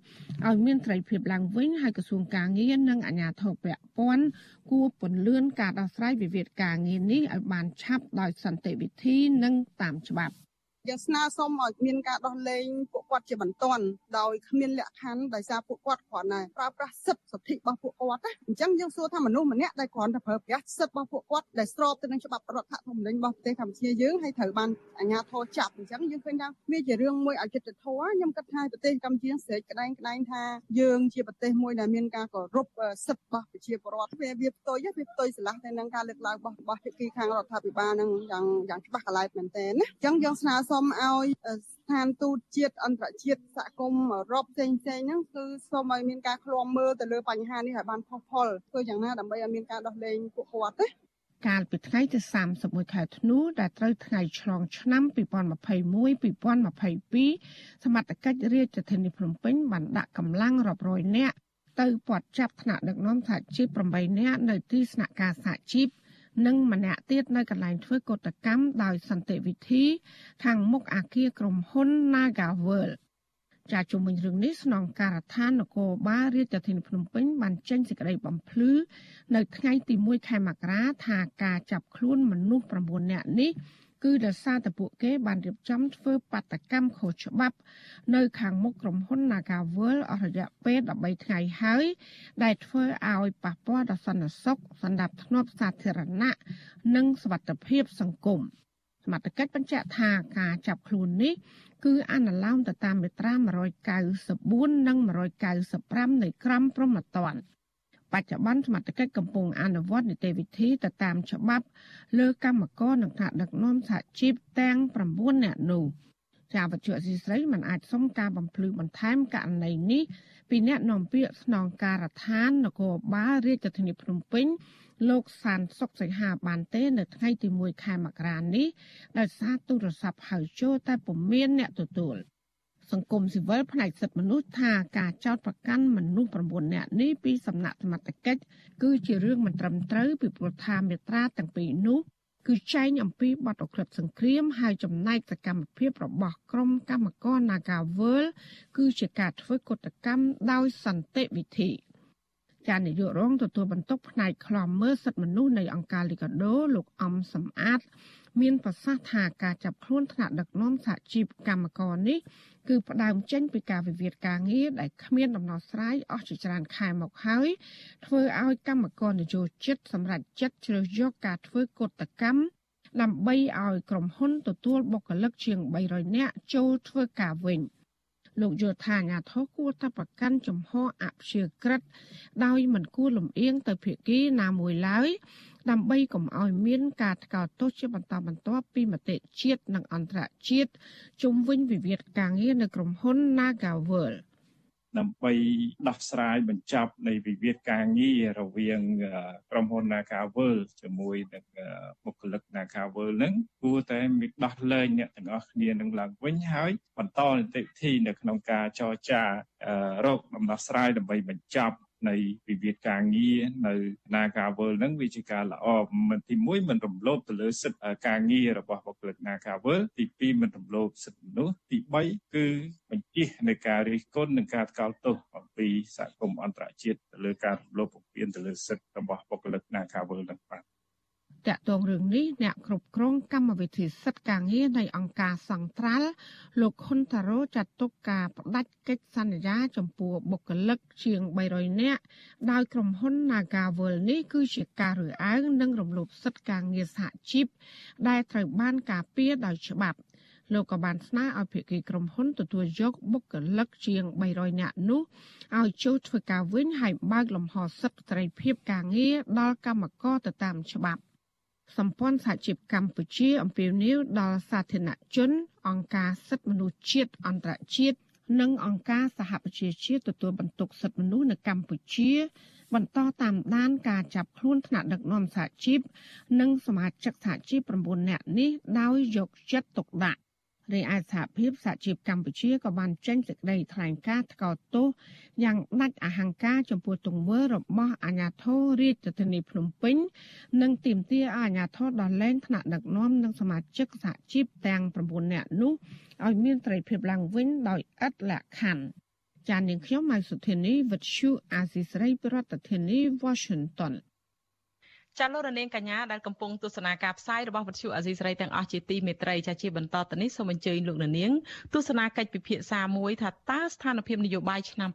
ឲ្យមានត្រីភាពឡើងវិញហើយក្រសួងការងារនិងអាជ្ញាធរពាក់ព័ន្ធគួរពន្លឿនការដោះស្រាយវិវាទការងារនេះឲ្យបានឆាប់ដោយសន្តិវិធីនិងតាមច្បាប់ យើងស្នើសុំឲ្យមានការដោះលែងពួកគាត់ជាបន្ទាន់ដោយគ្មានលក្ខខណ្ឌដោយសារពួកគាត់គ្រាន់តែប្រើប្រាស់សិទ្ធិសិទ្ធិរបស់ពួកគាត់ណាអញ្ចឹងយើងសួរថាមនុស្សម្នាក់ដែលគ្រាន់តែប្រើប្រាស់សិទ្ធិរបស់ពួកគាត់ដែលស្របទៅនឹងច្បាប់រដ្ឋធម្មនុញ្ញរបស់ប្រទេសកម្ពុជាយើងហើយត្រូវបានអាជ្ញាធរចាប់អញ្ចឹងយើងឃើញថាវាជារឿងមួយអយុត្តិធម៌ខ្ញុំគិតថាប្រទេសកម្ពុជាស្រែកក្តែងក្តែងថាយើងជាប្រទេសមួយដែលមានការគោរពសិទ្ធិរបស់ប្រជាពលរដ្ឋវាវាផ្ទុយវាផ្ទុយស្រឡះទៅនឹងការលើកឡើងរបស់របស់ភាគីខាងរដ្ឋាភិបាលនឹងយ៉ាងយ៉ាងច្បាស់កន្លែងមែនទែនណាអញ្ចឹងយើងស្នើសុំឲ្យស្ថានទូតជាតិអន្តរជាតិសហគមន៍អឺរ៉ុបផ្សេងផ្សេងហ្នឹងគឺសូមឲ្យមានការឃ្លាំមើលទៅលើបញ្ហានេះឲ្យបានផុសផុលធ្វើយ៉ាងណាដើម្បីឲ្យមានការដោះលែងពួកគាត់ណាកាលពីថ្ងៃទី31ខែធ្នូដែលត្រូវថ្ងៃឆ្លងឆ្នាំ2021-2022សមត្ថកិច្ចរាជធានីភ្នំពេញបានដាក់កម្លាំងរាប់រយនាក់ទៅពាត់ចាប់ថ្នាក់ដឹកនាំសហជីព8នាក់នៅទីស្នាក់ការសហជីព និងម្នាក់ទៀតនៅកន្លែងធ្វើកតកម្មដោយសន្តិវិធី ខាងមុខអាគារក្រុមហ៊ុន Nagavel ចាជុំវិញរឿងនេះស្នងការដ្ឋាននគរបាលរាជធានីភ្នំពេញបានចេញសេចក្តីបំភ្លឺនៅថ្ងៃទី1ខែមករាថាការចាប់ខ្លួនមនុស្ស9នាក់នេះ គឺដោយសារតែពួកគេបានរៀបចំធ្វើបាតកម្មខុសច្បាប់ នៅខាងមុខក្រុមហ៊ុន Nagavel អស់រយៈពេល13ថ្ងៃហើយ ដែលធ្វើឲ្យប៉ះពាល់ដល់សន្តិសុខសន្តិភាពសាធារណៈនិងសុវត្ថិភាពសង្គមសមត្ថកិច្ចបញ្ជាក់ថាការចាប់ខ្លួននេះគឺអនុលោមទៅតាមមាត្រា194និង195នៃក្រមព្រហ្មទណ្ឌ បច្ចុប្បន្នសមត្ថកិច្ចកំពុងអនុវត្តនីតិវិធីទៅតាមច្បាប់ លើកម្មករនិងថ្នាក់ដឹកនាំសហជីពទាំង9នាក់នោះជាវត្ថុអសីស្រីមិនអាចសុំការបំភ្លឺបន្ថែមករណីនេះពីអ្នកនាំពាក្យស្នងការដ្ឋាននគរបាលរាជធានីភ្នំពេញលោកសានសុកសីហាបានទេ នៅថ្ងៃទី1ខែមករានេះដោយសារទូរស័ព្ទហៅចូលតែពុំមានអ្នកទទួល។ សង្គមស៊ីវិលផ្នែកសិទ្ធិមនុស្សថាការចោទប្រកាន់មនុស្ស9នាក់នេះពីសំណាក់សមត្ថកិច្ចគឺជារឿងមិនត្រឹមត្រូវពីព្រោះថាមេត្រាទាំងពីរនោះគឺចែងអំពីបទអក្រិតសង្គ្រាមហើយចំណែកសកម្មភាពរបស់ក្រុមកម្មករ Nagawal គឺជាការធ្វើកតកម្មដោយសន្តិវិធីចាននាយករងទទួលបន្ទុកផ្នែកខ្លំមើលសិទ្ធិមនុស្សនៃអង្គការលីកាដូលោកអំសំអាត មានប្រសាសន៍ថាការចាប់ខ្លួនថ្នាក់ដឹកនាំសហជីពកម្មករនេះគឺផ្ដើមចេញពីការវិវាទការងារដែលគ្មានដំណោះស្រាយអស់ជាច្រើនខែមកហើយធ្វើឲ្យកម្មករនយោជិតសម្រាប់ចិត្តជ្រើសយកការធ្វើកតកម្មដើម្បីឲ្យក្រុមហ៊ុនទទួលបុគ្គលិកជាង300នាក់ចូលធ្វើការវិញលោកយល់ថាអាញាធរគួរតែប្រកាន់ចំហអព្យាក្រឹតដោយមិនគួរលំអៀងទៅភាគីណាមួយឡើយ ដើម្បីកុំឲ្យមានការថ្កោលទោសជាបន្តបន្ទាប់ពីមតិជាតិនិងអន្តរជាតិជុំវិញវិវាទការងារនៅក្រុមហ៊ុន Nagavel ដើម្បីដោះស្រាយបញ្ចប់នៃវិវាទការងាររវាងក្រុមហ៊ុន Nagavel ជាមួយនឹងបុគ្គលិក Nagavel ហ្នឹងគួរតែមានដោះលែងអ្នកទាំងអស់គ្នានឹងឡើងវិញហើយបន្តនីតិវិធីនៅក្នុងការចរចារកដំណោះស្រាយដើម្បីបញ្ចប់ នៃវិវាទការងារនៅនាការវើលហ្នឹងវាជាការល្អមិនទី1មិនរំលោភទៅលើសិទ្ធិការងាររបស់បុគ្គលិកនាការវើលទី2មិនរំលោភសិទ្ធិមនុស្សទី3គឺបញ្ជានៃការរិះគន់និងការថ្កោលទោសអំពីសហគមន៍អន្តរជាតិទៅលើការរំលោភបំពានទៅលើសិទ្ធិរបស់បុគ្គលិកនាការវើលហ្នឹងបាទ តកតងរឿងនេះអ្នកគ្រប់គ្រងកម្មវិធីសិទ្ធិការងារនៃអង្គការសង្ត្រាល់លោកហ៊ុនតារ៉ូចាត់ទុកការបដិកិច្ចសន្យាចំពោះបុគ្គលិកជាង300នាក់ដោយក្រុមហ៊ុន Nagavel នេះគឺជាការរើសអើងនិងរំលោភសិទ្ធិការងារសហជីពដែលត្រូវបានការពារដោយច្បាប់លោកក៏បានស្នើឲ្យភាគីក្រុមហ៊ុនទទួលយកបុគ្គលិកជាង300នាក់នោះឲ្យចូលធ្វើការវិញហើយបើកលំហសិទ្ធិសេរីភាពការងារដល់កម្មករទៅតាមច្បាប់ សម្ព័ន្ធសហជីពកម្ពុជាអំពាវនាវដល់សាធារណជន អង្គការសិទ្ធិមនុស្សជាតិអន្តរជាតិនិងអង្គការសហប្រជាជាតិទទួលបន្ទុកសិទ្ធិមនុស្សនៅកម្ពុជា បន្តតាមដានការចាប់ខ្លួនថ្នាក់ដឹកនាំសហជីពនិងសមាជិកសហជីព9នាក់នេះដោយយកចិត្តទុកដាក់ រីឯសហភាពសហជីពកម្ពុជាក៏បានចេញសេចក្តីថ្លែងការណ៍ថ្កោលទោសយ៉ាងដាច់អហង្ការចំពោះទង្វើរបស់អាជ្ញាធររាជធានីភ្នំពេញ និងទាមទារឲ្យអាជ្ញាធរដោះលែងថ្នាក់ដឹកនាំនិងសមាជិកសហជីពទាំង9នាក់នោះឲ្យមានត្រីភាពឡើងវិញដោយឥតលក្ខខណ្ឌចាននាងខ្ញុំម៉ៃសុធានីវិទ្យុអាស៊ីសេរីប្រធានាធិបតី Washington ចាលោករនាងកញ្ញាដែលកំពុងទស្សនាការផ្សាយរបស់វិទ្យុអាស៊ីសេរីទាំងអស់ជាទីមេត្រីចាជាបន្តទៅនេះសូមអញ្ជើញលោកនាងទស្សនាកិច្ចពិភាក្សាមួយថាតើស្ថានភាពនយោបាយឆ្នាំ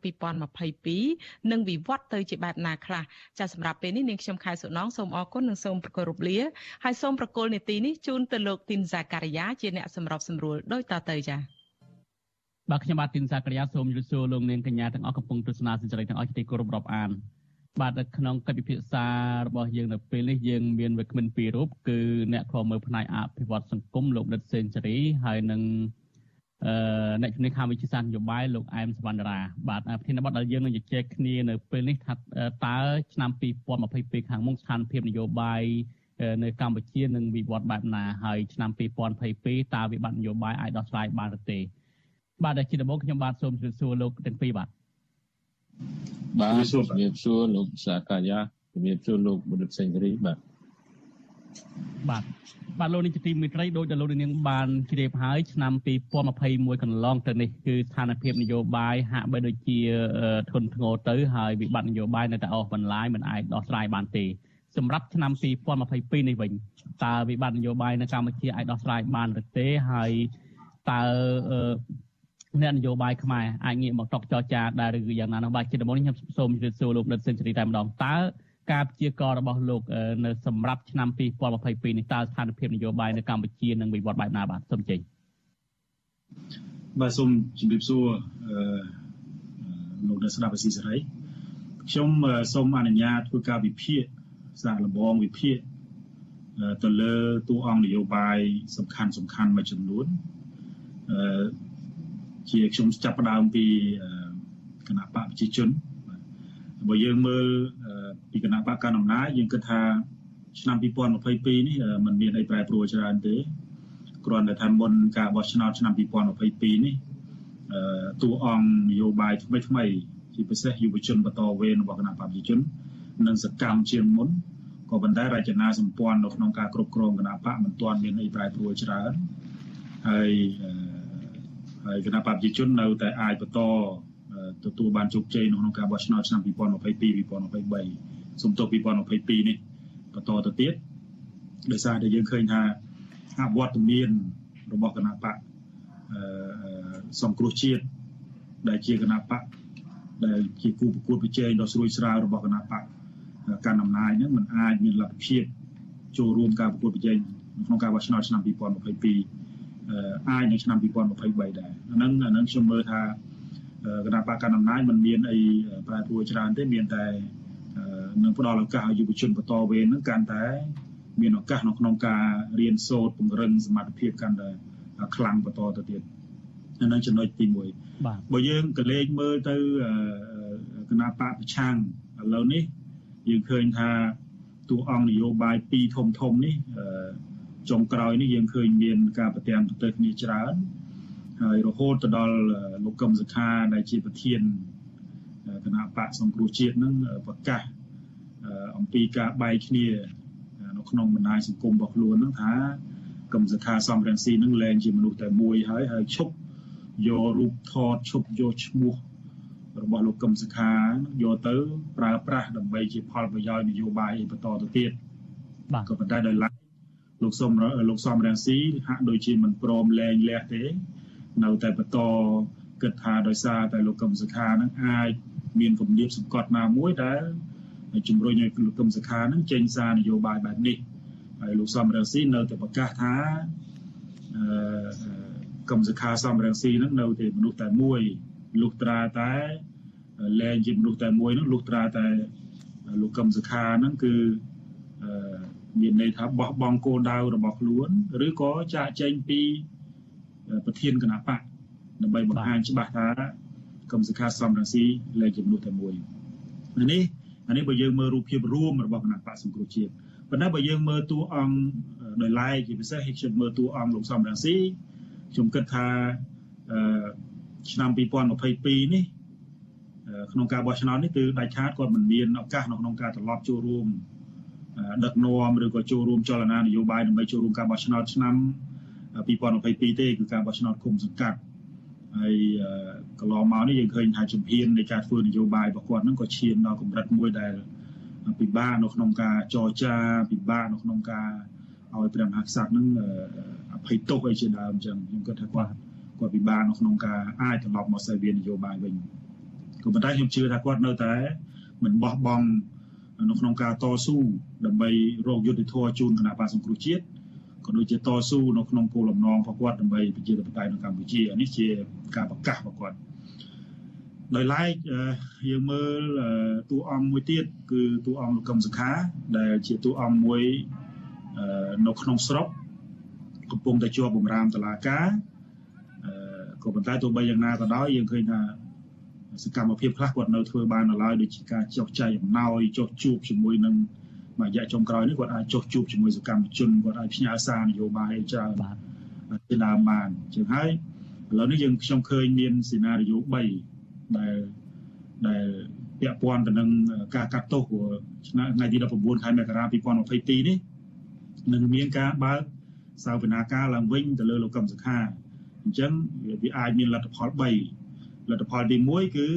2022នឹងវិវត្តទៅជាបែបណាខ្លះចាសម្រាប់ពេលនេះនាងខ្ញុំខែសុណងសូមអរគុណនិងសូមប្រគល់រំលាហើយសូមប្រកល់នេតិនេះជូនទៅលោកទីនសាការីយ៉ាជាអ្នកសម្របសម្រួលដោយតទៅចាបាទខ្ញុំបាទទីនសាការីយ៉ាសូមជម្រាបសួរលោកនាងកញ្ញាទាំងអស់កំពុងទស្សនាសេចក្តីទាំងអស់ជាទីគោរពរាប់អាន បាទនៅក្នុងកិច្ចពិភាក្សារបស់យើងនៅពេលនេះយើងមានវិក្កាមពីររូបគឺអ្នកខ្វមើលផ្នែកអភិវឌ្ឍសង្គមលោកដិតសេនស៊ូរីហើយនឹងអឺអ្នកជំនាញខាងវិទ្យាសាស្ត្រនយោបាយលោកអែមសវណ្ណរាបាទប្រធានបទដែលយើងនឹងជជែកគ្នានៅពេលនេះថាតើឆ្នាំ2022ខាងមុខស្ថានភាពនយោបាយនៅកម្ពុជានឹងវិវត្តបែបណាហើយឆ្នាំ2022តើវិបត្តិនយោបាយអាចដោះស្រាយបានឬទេបាទជាដំបូងខ្ញុំបាទសូមជម្រាបសួរលោកទាំងពីរបាទ បាទជំរាបសួរលោកសាកាយាជំរាបសួរលោកបុរិទ្ធសេងរីបាទបាទបាទលោកនេះជាទីមេត្រីដោយដែលលោកនាងបានជ្រាបហើយឆ្នាំ2021កន្លងទៅនេះគឺស្ថានភាពនយោបាយហាក់បីដូចជាធនធ្ងរទៅហើយវិបត្តិនយោបាយនៅតែអស់បន្លាយមិនអាចដោះស្រាយបានទេសម្រាប់ឆ្នាំ2022នេះវិញតើវិបត្តិនយោបាយនៅកម្ពុជាអាចដោះស្រាយបានឬទេហើយតើ អ្នកនយោបាយខ្មែរអាចងាកមកតកចរចាដែរឬយ៉ាងណានោះបាទជាដំបូងនេះខ្ញុំសូមជម្រាបសួរលោកដិតសេនស៊ូរីតែម្ដងតើការព្យាកររបស់លោកនៅសម្រាប់ឆ្នាំ2022នេះតើស្ថានភាពនយោបាយនៅកម្ពុជានឹងវិវត្តបែបណាបាទសូមចេញបាទសូមជម្រាបសួរអឺលោកអ្នកស្ដាប់អាស៊ីសេរីខ្ញុំសូមអនុញ្ញាតធ្វើការវិភាគសាកល្បងវិភាគទៅលើតួអង្គនយោបាយសំខាន់សំខាន់មួយចំនួនអឺ ជាខ្ញុំចាប់ផ្ដើមពីគណៈបកប្រជាជនបើយើងមើលពីគណៈបកកណ្ដាលអំណាចយើងគិតថាឆ្នាំ2022នេះมันមានអីប្រែប្រួលច្រើនទេគ្រាន់តែថាមុនការបោះឆ្នោតឆ្នាំ2022នេះតួអង្គនយោបាយថ្មីថ្មីជាពិសេសយុវជនបន្តវេនរបស់គណៈបកប្រជាជននិងសកម្មជាងមុនក៏ប៉ុន្តែរចនាសម្ព័ន្ធនៅក្នុងការគ្រប់គ្រងគណៈបកមិនទាន់មានអីប្រែប្រួលច្រើនហើយ ហើយគណៈបព្វជិជននៅតែអាចបន្តទទួលបានជោគជ័យក្នុងការបោះឆ្នោតឆ្នាំ2022 2023សំទោស2022នេះបន្តទៅទៀតដោយសារតែយើងឃើញថាអវត្តមានរបស់គណៈបកអឺសង្គ្រោះជាតិដែលជាគណៈបកដែលជាគូប្រកួតប្រជែងដ៏ស្រួយស្រាវរបស់គណៈបកកាន់អំណាចហ្នឹងมันអាចមានលទ្ធភាពចូលរួមការប្រកួតប្រជែងក្នុងការបោះឆ្នោតឆ្នាំ2022 អាចនៅឆ្នាំ2023ដែរអាហ្នឹងអាហ្នឹងខ្ញុំមើលថាគណៈបកកណ្ដាលអំណាចมันមានអីប្រែប្រួលច្រើនទេមានតែនឹងផ្ដល់ឱកាសឲ្យយុវជនបន្តវេនហ្នឹងកាន់តែមានឱកាសនៅក្នុងការរៀនសូត្រពង្រឹងសមត្ថភាពកាន់តែខ្លាំងបន្តទៅទៀតហ្នឹងចំណុចទី1បាទបើយើងក៏លេខមើលទៅគណៈបកប្រឆាំងឥឡូវនេះយើងឃើញថាតួអង្គនយោបាយពីរធំធំនេះ ចុងក្រោយនេះយើងឃើញមានការប្រទាំងប្រទេសគ្នាច្រើនហើយរហូតទៅដល់លោកកឹមសុខាដែលជាប្រធានគណៈបកសង្គ្រោះជាតិនឹងប្រកាសអំពីការបែកគ្នានៅក្នុងបណ្ដាញសង្គមរបស់ខ្លួននឹងថាកឹមសុខាសំរងស៊ីនឹងលែងជាមនុស្សតែមួយហើយហើយឈប់យករូបថតឈប់យកឈ្មោះរបស់លោកកឹមសុខាយកទៅប្រើប្រាស់ដើម្បីជាផលប្រយោជន៍នយោបាយបន្តទៅទៀតបាទក៏ប៉ុន្តែដោយឡែក លោកសំលោកសំរងស៊ីហាក់ដូចជាមិនព្រមលែងលះទេ នៅតែបន្តគិតថាដោយសារតែលោកកឹមសុខានឹងអាចមានគំនាបសង្កត់ណាមួយដែលជំរុញឲ្យលោកកឹមសុខានឹងចេញសារនយោបាយបែបនេះហើយលោកសំរងស៊ីនៅតែប្រកាសថាអឺកឹមសុខាសំរងស៊ីនឹងនៅតែមនុស្សតែមួយលុះត្រាតែលែងជាមនុស្សតែមួយនោះលុះត្រាតែលោកកឹមសុខានឹងគឺ មានន័យថាបោះបង់គោលដៅរបស់ខ្លួនឬក៏ចាកចេញពីប្រធានគណៈបកដើម្បីបង្ហាញច្បាស់ថាកឹមសុខាសំរងស៊ីលែងជាមនុស្សតែមួយនេះអានេះបើយើងមើលរូបភាពរួមរបស់គណៈបកសង្គ្រោះជាតិប៉ុន្តែបើយើងមើលតួអង្គដោយឡែកជាពិសេសខ្ញុំមើលតួអង្គលោកសំរងស៊ីខ្ញុំគិតថាឆ្នាំ2022នេះក្នុងការបោះឆ្នោតនេះគឺដាច់ខាតគាត់មិនមានឱកាសនៅក្នុងការត្រឡប់ចូលរួម ដឹកនាំឬក៏ចូលរួមចលនានយោបាយដើម្បីចូលរួមការបោះឆ្នោតឆ្នាំ2022ទេគឺការបោះឆ្នោតគុំសង្កាត់ហើយកន្លងមកនេះយើងឃើញថាជំហាននៃការធ្វើនយោបាយរបស់គាត់ហ្នឹងក៏ឈានដល់កម្រិតមួយដែលពិបាកនៅក្នុងការចរចាពិបាកនៅក្នុងការឲ្យព្រះមហាក្សត្រហ្នឹងអភ័យទោសអីជាដើមអញ្ចឹងខ្ញុំគិតថាគាត់គាត់ពិបាកនៅក្នុងការអាចត្រឡប់មកសេវានយោបាយវិញក៏ប៉ុន្តែខ្ញុំជឿថាគាត់នៅតែមិនបោះបង់ នៅក្នុងការតស៊ូដើម្បីរកយុត្តិធម៌ជូនគណៈបកសង្គ្រោះជាតិក៏ដូចជាតស៊ូនៅក្នុងគោលបំណងរបស់គាត់ដើម្បីប្រជាធិបតេយ្យនៅកម្ពុជានេះជាការប្រកាសរបស់គាត់ដោយឡែកយើងមើលតួអង្គមួយទៀតគឺតួអង្គលោកកឹមសុខា ដែលជាតួអង្គមួយនៅក្នុងស្រុកកំពុងតែជាប់បំរាមតឡាការក៏ប៉ុន្តែទោះបីយ៉ាងណាក៏ដោយយើងឃើញថា សកម្មភាពខ្លះគាត់នៅធ្វើបាននៅឡើយដូចជាការចុះចែកអំណោយចុះជួបជាមួយនឹងមួយរយៈចុងក្រោយនេះគាត់អាចចុះជួបជាមួយសកម្មជនគាត់អាចផ្ញើសារនយោបាយច្រើនបាទជាដើមបានជាងហើយឥឡូវនេះយើងខ្ញុំឃើញមានសេណារីយ៉ូ3ដែលដែលពាក់ព័ន្ធទៅនឹងការកាត់ទោសឆ្នាំថ្ងៃទី19ខែមករា2022នេះនឹងមានការបើកសាវនាការឡើងវិញទៅលើលោកកឹមសុខាអញ្ចឹងវាអាចមានលទ្ធផល3 លទ្ធផលទី1គឺ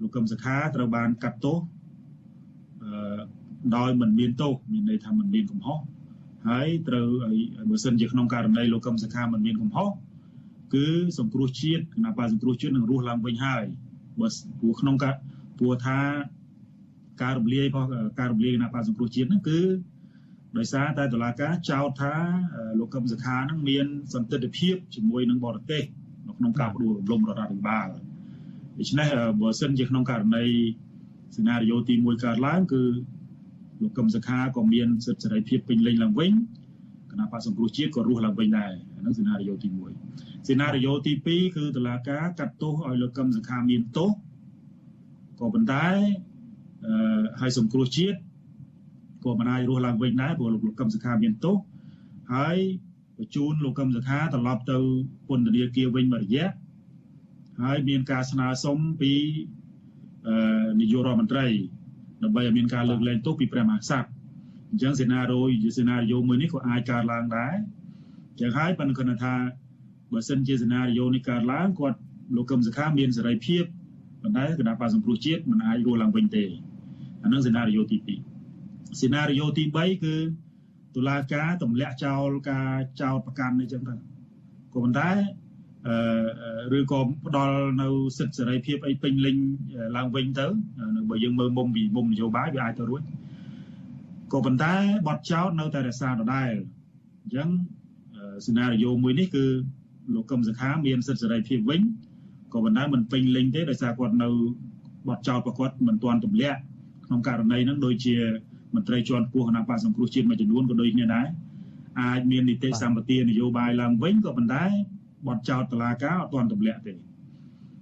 លោកកឹមសុខាត្រូវបានកាត់ទោសអឺដោយមិនមានទោសមានន័យថាមិនមានកំហុសហើយត្រូវបើសិនជាក្នុងករណីលោកកឹមសុខាមិនមានកំហុសគឺសង្គ្រោះជាតិគណៈបាលសង្គ្រោះជាតិនឹងរស់ឡើងវិញហើយបើព្រោះក្នុងការព្រោះថាការរំលាយរបស់ការរំលាយគណៈបាលសង្គ្រោះជាតិហ្នឹងគឺដោយសារតែតុលាការចោទថាលោកកឹមសុខានឹងមានសន្តិទ្ធភាពជាមួយនឹងបរទេសនៅក្នុងការបដិរំលំរដ្ឋាភិបាល ដូច្នេះបើសិនជាក្នុងករណីសេណារីយ៉ូទី1កើតឡើងគឺលោកកឹមសុខាក៏មានសិទ្ធិសេរីភាពពេញលេញឡើងវិញគណៈបក្សសង្គ្រោះជាតិក៏រស់ឡើងវិញដែរហ្នឹងសេណារីយ៉ូទី1សេណារីយ៉ូទី2គឺតុលាការកាត់ទោសឲ្យលោកកឹមសុខាមានទោសក៏ប៉ុន្តែអឺឲ្យសង្គ្រោះជាតិក៏មិនអាចរស់ឡើងវិញដែរព្រោះលោកកឹមសុខាមានទោសហើយបញ្ជូនលោកកឹមសុខាត្រឡប់ទៅពន្ធនាគារវិញមួយរយៈ ហើយមានការស្នើសុំពីនាយករដ្ឋមន្ត្រីដើម្បីឲ្យមានការលើកលែងទោសពីព្រះមហាក្សត្រអញ្ចឹងសេណារីយ៉ូសេណារីយ៉ូមួយនេះក៏អាចកើតឡើងដែរអញ្ចឹងហើយប៉ុន្តែគាត់ថាបើសិនជាសេណារីយ៉ូនេះកើតឡើងគាត់លោកកឹមសុខាមានសេរីភាពប៉ុន្តែគណៈបក្សសង្គ្រោះជាតិមិនអាចរស់ឡើងវិញទេអានឹងសេណារីយ៉ូទី2សេណារីយ៉ូទី3គឺតុលាការទម្លាក់ចោលការចោលប្រកាន់អីចឹងទៅក៏ប៉ុន្តែអឺ ឬក៏ផ្ដល់នៅសិទ្ធិសេរីភាពអីពេញលេញឡើងវិញទៅបើយើងមើលមុំពីមុំនយោបាយវាអាចទៅរួចក៏ប៉ុន្តែបទចោតនៅតែរក្សាដដែលអញ្ចឹងសេណារីយ៉ូមួយនេះគឺលោកកឹមសុខាមានសិទ្ធិសេរីភាពវិញក៏ប៉ុន្តែមិនពេញលេញទេដោយសារគាត់នៅបទចោតរបស់គាត់មិនទាន់ទម្លាក់ក្នុងករណីហ្នឹងដូចជាមន្ត្រីជាន់ខ្ពស់គណៈបកសង្គ្រោះជាតិមួយចំនួនក៏ដូចគ្នាដែរអាចមាននីតិសម្បទានយោបាយឡើងវិញក៏ប៉ុន្តែ បទចោតតឡាការអត់ទាន់ទម្លាក់ទេ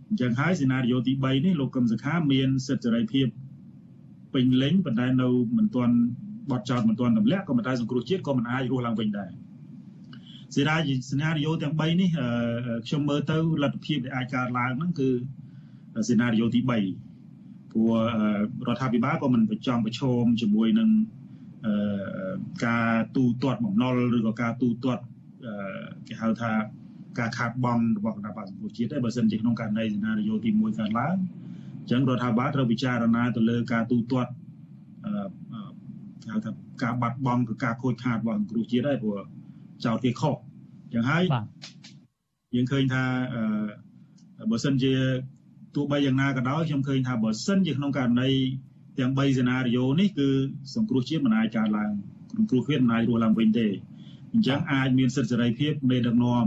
អញ្ចឹងហើយសេណារីយ៉ូទី3នេះលោកកឹមសុខាមានសិទ្ធិសេរីភាពពេញលេញប៉ុន្តែនៅមិនទាន់បទចោតមិនទាន់ទម្លាក់ក៏ប៉ុន្តែសង្គ្រោះជាតិក៏មិនអាចរស់ឡើងវិញដែរសេណារីសេណារីយ៉ូទាំង3នេះខ្ញុំមើលទៅលទ្ធភាពដែលអាចកើតឡើងហ្នឹងគឺសេណារីយ៉ូទី3ព្រោះរដ្ឋាភិបាលក៏មិនប្រចំប្រឈមជាមួយនឹងការទូទាត់បំណុលឬក៏ការទូទាត់គេហៅថា ការខាតបង់របស់គណៈបក្សសង្គ្រោះជាតិទេបើសិនជាក្នុងករណីសេណារីយ៉ូទី1កើតឡើងអញ្ចឹងរដ្ឋាភិបាលត្រូវពិចារណាទៅលើការទូទាត់អឺគេហៅថាការបាត់បង់ឬការខូចខាតរបស់សង្គ្រោះជាតិដែរព្រោះចោតគេខុសអញ្ចឹងហើយយើងឃើញថាអឺបើសិនជាទោះបីយ៉ាងណាក៏ដោយខ្ញុំឃើញថាបើសិនជាក្នុងករណីទាំង3សេណារីយ៉ូនេះគឺសង្គ្រោះជាតិមិនអាចកើតឡើងសង្គ្រោះជាតិមិនអាចរស់ឡើងវិញទេអញ្ចឹងអាចមានសិទ្ធិសេរីភាពមេដឹកនាំ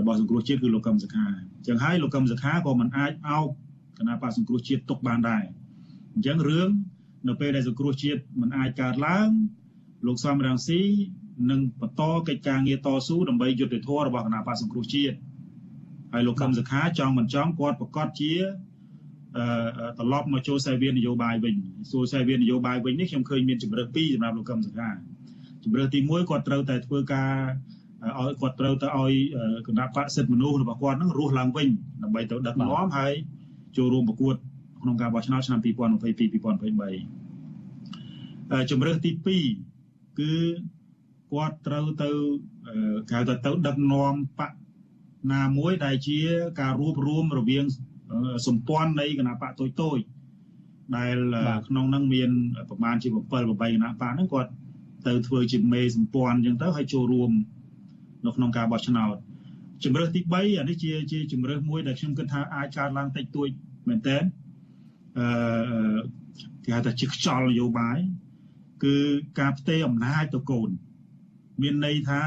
របស់សង្គ្រោះជាតិគឺលោកកឹមសុខាអញ្ចឹងហើយលោកកឹមសុខាក៏មិនអាចអោបគណៈបកសង្គ្រោះជាតិទុកបានដែរអញ្ចឹងរឿងនៅពេលដែលសង្គ្រោះជាតិមិនអាចកើតឡើងលោកសំរងស៊ីនឹងបន្តកិច្ចការងារតស៊ូដើម្បីយុត្តិធម៌របស់គណៈបកសង្គ្រោះជាតិហើយលោកកឹមសុខាចង់មិនចង់គាត់ប្រកាសជាអឺត្រឡប់មកចូលសេវានយោបាយវិញសួរសេវានយោបាយវិញនេះខ្ញុំឃើញមានជំរើសពីរសម្រាប់លោកកឹមសុខាជំរើសទី1គាត់ត្រូវតែធ្វើការ ឲ្យគាត់ត្រូវទៅឲ្យគណៈបកសិទ្ធិមនុស្សរបស់គាត់នឹងរស់ឡើងវិញដើម្បីទៅដឹកនាំហើយចូលរួមប្រកួតក្នុងការបោះឆ្នោតឆ្នាំ2022 2023ជំរើសទី2គឺគាត់ត្រូវទៅគេហៅថាទៅដឹកនាំបកណាមួយដែលជាការរួបរวมរវាងសម្ព័ន្ធនៃគណៈបកតូចតូចដែលក្នុងនោះមានប្រមាណជា7 8គណៈបកហ្នឹងគាត់ទៅធ្វើជាមេសម្ព័ន្ធអញ្ចឹងទៅហើយចូលរួម នៅក្នុងការបោះឆ្នោតជំរើសទី3អានេះជាជាជំរើសមួយដែលខ្ញុំគិតថាអាចកើតឡើងតិចតួចមែនតើអឺគេហៅថាជាខ្យល់នយោបាយគឺការផ្ទេរអំណាចទៅកូន មានន័យថា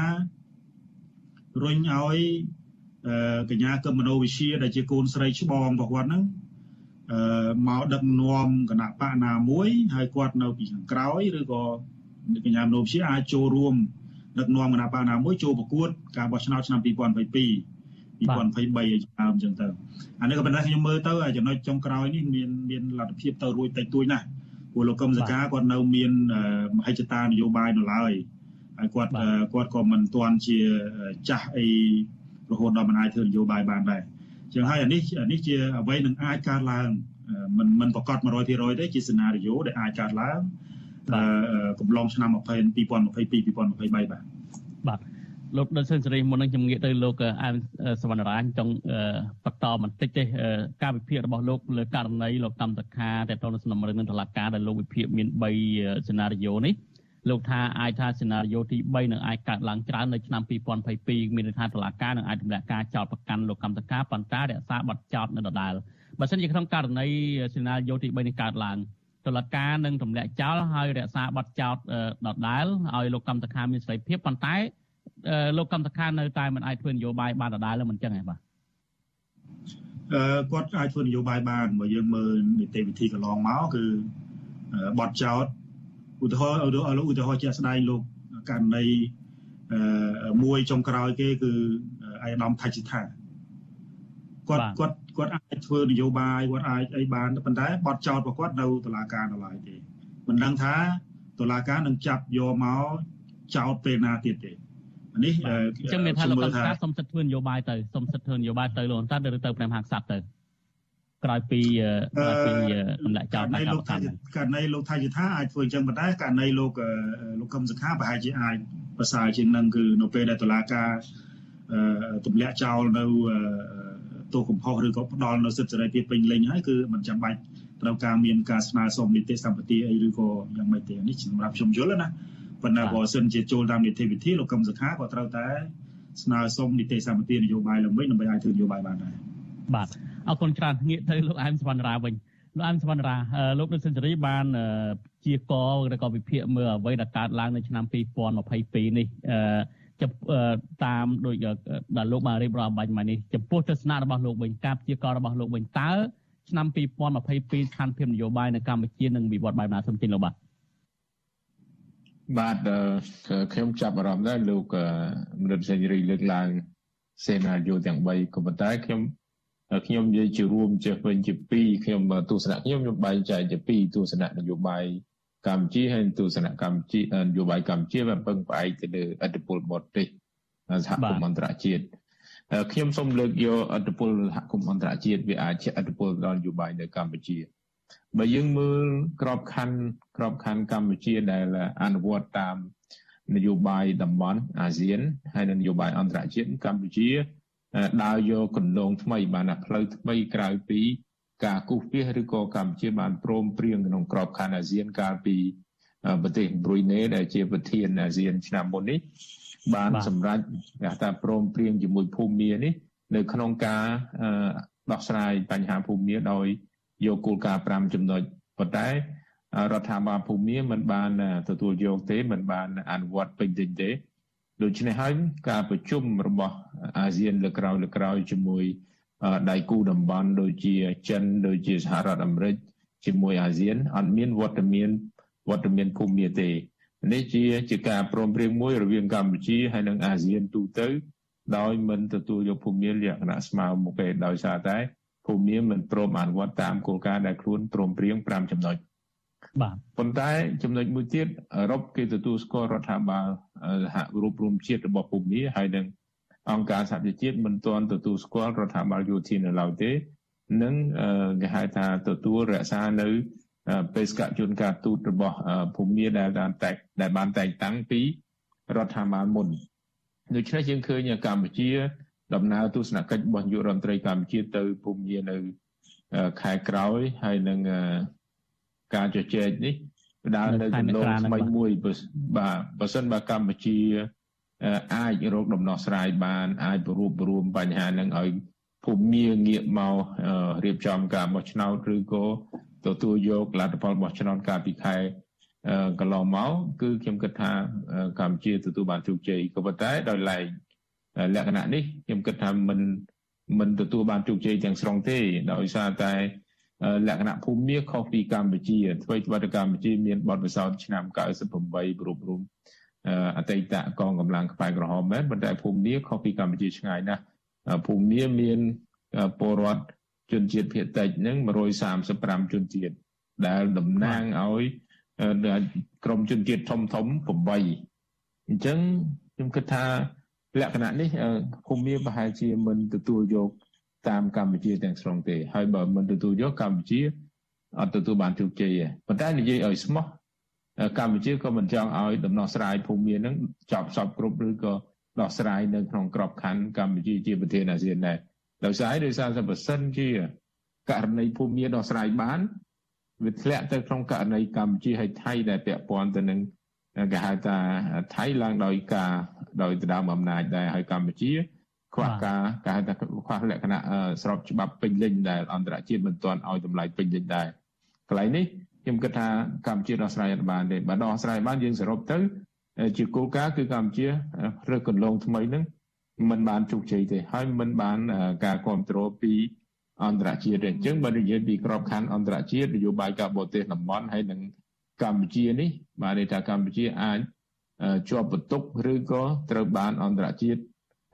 រុញឲ្យកញ្ញាកឹមមនោវិជាដែលជាកូនស្រីច្បងរបស់គាត់ហ្នឹងអឺមកដឹកនាំគណៈបកណាមួយ ហើយគាត់នៅពីខាងក្រោយឬក៏កញ្ញាមនោវិជាអាចចូលរួម ដឹកនាំគណៈបកណាមួយចូលប្រកួតការបោះឆ្នោតឆ្នាំ2022 2023ឲ្យដើមអញ្ចឹងទៅអានេះក៏ប៉ុន្តែខ្ញុំមើលទៅចំណុចចុងក្រោយនេះមានមានលទ្ធភាពទៅរួចតិចតួចណាស់ព្រោះលោកកឹមសកាគាត់នៅមានមហិច្ឆតានយោបាយនៅឡើយហើយគាត់គាត់ក៏មិនទាន់ជាចាស់អីរហូតដល់មិនអាចធ្វើនយោបាយបានដែរអញ្ចឹងហើយអានេះអានេះជាអ្វីនឹងអាចកើតឡើងមិនមិនប្រកាស100%ទេជាសេណារីយ៉ូដែលអាចកើតឡើង កំឡុងឆ្នាំ2022 2023បាទបាទលោកដិនសិនសេរីមុននឹងជំងាកទៅលោកអែមសវណ្ណរាជចង់បន្តបន្តិចទេការវិភាគរបស់លោកលើករណីលោកកម្មតខាតទៅនឹងសំណុំរឿងនឹងតឡាការដែលលោកវិភាគមាន3សេណារីយ៉ូនេះលោកថាអាចថាសេណារីយ៉ូទី3នឹងអាចកើតឡើងច្រើននៅឆ្នាំ2022មានន័យថាតឡាការនឹងអាចទម្លាក់ការចោទប្រកាន់លោកកម្មតខាប៉ុន្តែរក្សាបទចោទនៅដដែលបើសិនជាក្នុងករណីសេណារីយ៉ូទី3នេះកើតឡើង តុលាការនឹងទម្លាក់ចោលហើយរក្សាបទចោទដដែលឲ្យលោកកម្មតខាមានសេរីភាពប៉ុន្តែលោកកម្មតខានៅតែមិនអាចធ្វើនយោបាយបានដដែលមិនចឹងហ៎បាទអឺគាត់អាចធ្វើនយោបាយបានបើយើងមើលនីតិវិធីកន្លងមកគឺបទចោទឧទាហរណ៍ឧទាហរណ៍ជាក់ស្ដែងលោកករណីអឺមួយចុងក្រោយគេគឺអាយដាមថៃសិដ្ឋា គាត់គាត់គាត់អាចធ្វើនយោបាយគាត់អាចអីបានប៉ុន្តែបទចោទរបស់គាត់នៅតុលាការនៅឡើយទេមិនដឹងថាតុលាការនឹងចាប់យកមកចោទពេលណាទៀតទេនេះអញ្ចឹងមានថាលោកកម្មការសុំសិទ្ធិធ្វើនយោបាយទៅសុំសិទ្ធិធ្វើនយោបាយទៅលោកអន្តរឬទៅព្រះមហាក្សត្រទៅក្រោយពីក្រោយពីតម្លាក់ចោលការប្រកាន់ករណីលោកថៃយថាអាចធ្វើអញ្ចឹងប៉ុន្តែករណីលោកលោកកឹមសុខាប្រហែលជាអាចប្រសើរជាងនឹងគឺនៅពេលដែលតុលាការទម្លាក់ចោលនៅ ទោសកំហុសឬក៏ផ្ដាល់នៅសិទ្ធិសេរីភាពពេញលេញហើយគឺមិនចាំបាច់ត្រូវការមានការស្នើសុំនីតិសម្បទាអីឬក៏យ៉ាងម៉េចទេនេះសម្រាប់ខ្ញុំយល់ណាប៉ុន្តែបើសិនជាចូលតាមនីតិវិធីលោកកឹមសុខាក៏ត្រូវតែស្នើសុំនីតិសម្បទានយោបាយឡើងវិញដើម្បីឲ្យធ្វើនយោបាយបានដែរបាទអរគុណច្រើនងាកទៅលោកអែមសវណ្ណរាវិញលោកអែមសវណ្ណរាលោកលោកសិនសេរីបានជាកឬក៏វិភាគមើលអ្វីដែលកើតឡើងនៅឆ្នាំ2022នេះអឺ តាមដូចដែលលោកបានរៀបរាប់បាញ់មកនេះចំពោះទស្សនៈរបស់លោកវិញការព្យាកររបស់លោកវិញតើឆ្នាំ2022ស្ថានភាពនយោបាយនៅកម្ពុជានឹងវិវត្តបែបណាសូមជិញលោកបាទបាទខ្ញុំចាប់អារម្មណ៍ដែរលោកមនិតសេរីលើកឡើងសេណារីយ៉ូទាំង3ក៏ប៉ុន្តែខ្ញុំខ្ញុំនិយាយជារួមចេះវិញជា2ខ្ញុំទស្សនៈខ្ញុំខ្ញុំបែងចែកជា2ទស្សនៈនយោបាយ កម្ពុជាហើយទស្សនៈកម្ពុជានយោបាយកម្ពុជាវាពឹងផ្អែកទៅលើអធិបុលបតទេសសហគមន៍អន្តរជាតិខ្ញុំសូមលើកយកអធិបុលសហគមន៍អន្តរជាតិវាអាចជាអធិបុលដល់នយោបាយនៅកម្ពុជាបើយើងមើលក្របខ័ណ្ឌក្របខ័ណ្ឌកម្ពុជាដែលអនុវត្តតាមនយោបាយតំបន់អាស៊ានហើយនិងនយោបាយអន្តរជាតិកម្ពុជាដើរយកគន្លងថ្មីបានផ្លូវថ្មីក្រៅពី ការគូសពាសឬក៏កម្ពុជាបានព្រមព្រៀងក្នុងក្របខ័ណ្ឌអាស៊ានកាលពីប្រទេសប្រុយណេដែលជាប្រធានអាស៊ានឆ្នាំមុននេះបានសម្រេចគេថាព្រមព្រៀងជាមួយភូមានេះនៅក្នុងការដោះស្រាយបញ្ហាភូមាដោយយកគោលការណ៍5ចំណុចប៉ុន្តែរដ្ឋាភិបាលភូមាមិនបានទទួលយកទេមិនបានអនុវត្តពេញលេញទេដូច្នេះហើយការប្រជុំរបស់អាស៊ានលើក្រោយលើក្រោយជាមួយ ដៃគូតំបន់ដូចជាចិនដូចជាសហរដ្ឋអាមេរិកជាមួយអាស៊ានអត់មានវត្តមានវត្តមានភូមិទេនេះជាជាការព្រមព្រៀងមួយរវាងកម្ពុជាហើយនិងអាស៊ានទូទៅដោយមិនទទួលយកភូមិលក្ខណៈស្មើមុខទេដោយសារតែភូមិមិនព្រមអនុវត្តតាមគោលការណ៍ដែលខ្លួនព្រមព្រៀង5ចំណុចបាទប៉ុន្តែចំណុចមួយទៀតអឺរ៉ុបគេទទួលស្គាល់រដ្ឋាភិបាលសហរូបរួមជាតិរបស់ភូមិហើយនិង អង្គការសហប្រជាជាតិមិនទាន់ទទួលស្គាល់រដ្ឋាភិបាលយោធានៅឡើយទេនិងគេហៅថាទទួលរក្សានៅបេសកជនការទូតរបស់ភូមិដែលបានតែងដែលបានតែងតាំងពីរដ្ឋាភិបាលមុនដូច្នេះយើងឃើញកម្ពុជា ដំណើរទស្សនកិច្ចរបស់នាយករដ្ឋមន្ត្រីកម្ពុជាទៅភូមិនៅខែក្រោយហើយនឹងការជជែកនេះដើរនៅគន្លងថ្មីមួយបាទបើសិនបើកម្ពុជា អាចរកដំណោះស្រាយបានអាចបរួបរวมបញ្ហានឹងឲ្យភូមិងាកមករៀបចំការបោះឆ្នោតឬក៏ទទួលយកលទ្ធផលបោះឆ្នោតកាលពីខែកន្លងមកគឺខ្ញុំគិតថាកម្ពុជាទទួលបានជោគជ័យក៏ប៉ុន្តែដោយឡែកលក្ខណៈនេះខ្ញុំគិតថាមិនមិនទទួលបានជោគជ័យទាំងស្រុងទេដោយសារតែលក្ខណៈភូមិមាសខុសពីកម្ពុជាធ្វើច្បាប់កម្ពុជាមានបទពិសោធន៍ឆ្នាំ98ប្រពរំ អតីតកងកម្លាំងខ្មែរក្រហមមែនប៉ុន្តែភូមិមាសខុសពីកម្ពុជាឆ្ងាយណាស់ភូមិមាសមានពលរដ្ឋជនជាតិភាគតិចហ្នឹង135ជនជាតិដែលតំណាងឲ្យក្រុមជនជាតិធំធំ8អញ្ចឹងខ្ញុំគិតថាលក្ខណៈនេះភូមិមាសប្រហែលជាមិនទទួលយកតាមកម្ពុជាទាំងស្រុងទេហើយបើមិនទទួលយកកម្ពុជាអត់ទទួលបានជោគជ័យទេប៉ុន្តែនិយាយឲ្យស្មោះ កម្ពុជាក៏មិនចង់ឲ្យដំណោះស្រាយភូមិនឹងចប់សពគ្រប់ឬក៏ដោះស្រាយនៅក្នុងក្របខ័ណ្ឌកម្ពុជាជាប្រធានអាស៊ានដែរដោយសារដោយសារតែបើសិនជាករណីភូមិដោះស្រាយបានវាធ្លាក់ទៅក្នុងករណីកម្ពុជាហើយថៃដែលពាក់ព័ន្ធទៅនឹងគេហៅថាថៃឡើងដោយការដោយដណ្ដើមអំណាចដែរហើយកម្ពុជាខ្វះការគេហៅថាខ្វះលក្ខណៈស្របច្បាប់ពេញលេញដែលអន្តរជាតិមិនទាន់ឲ្យតម្លៃពេញលេញដែរកន្លែងនេះ ខ្ញុំគិតថាកម្ពុជាដោះស្រាយអត់បានទេបើដោះស្រាយបានយើងសរុបទៅជាគោលការណ៍គឺកម្ពុជារើសកន្លងថ្មីហ្នឹងมันបានជោគជ័យទេហើយมันបានការគ្រប់គ្រងពីអន្តរជាតិទេអញ្ចឹងបើនិយាយពីក្របខ័ណ្ឌអន្តរជាតិនយោបាយការបរទេសតំបន់ហើយនឹងកម្ពុជានេះបានន័យថាកម្ពុជាអាចជាប់បន្ទុកឬក៏ត្រូវបានអន្តរជាតិ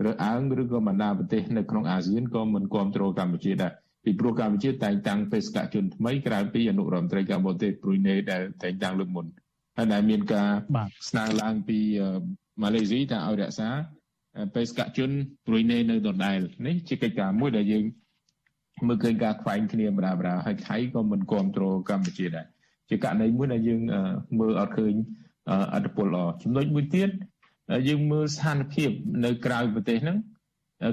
រើសអើងឬក៏បណ្ដាប្រទេសនៅក្នុងអាស៊ានក៏មិនគ្រប់គ្រងកម្ពុជាដែរ ពីព្រោះកម្ពុជាតែងតាំងបេសកជនថ្មីក្រៅពីអនុរដ្ឋមន្ត្រីការបរទេសព្រុយណេដែលតែងតាំងលើកមុនហើយដែលមានការស្នើឡើងពីម៉ាឡេស៊ីថាឲ្យរក្សាបេសកជនព្រុយណេនៅដដែលនេះជាកិច្ចការមួយដែលយើងមើលឃើញការខ្វែងគ្នាបដាបដាហើយថៃក៏មិនគ្រប់គ្រងកម្ពុជាដែរជាករណីមួយដែលយើងមើលអត់ឃើញអត្តពលល្អចំណុចមួយទៀតយើងមើលស្ថានភាពនៅក្រៅប្រទេសហ្នឹង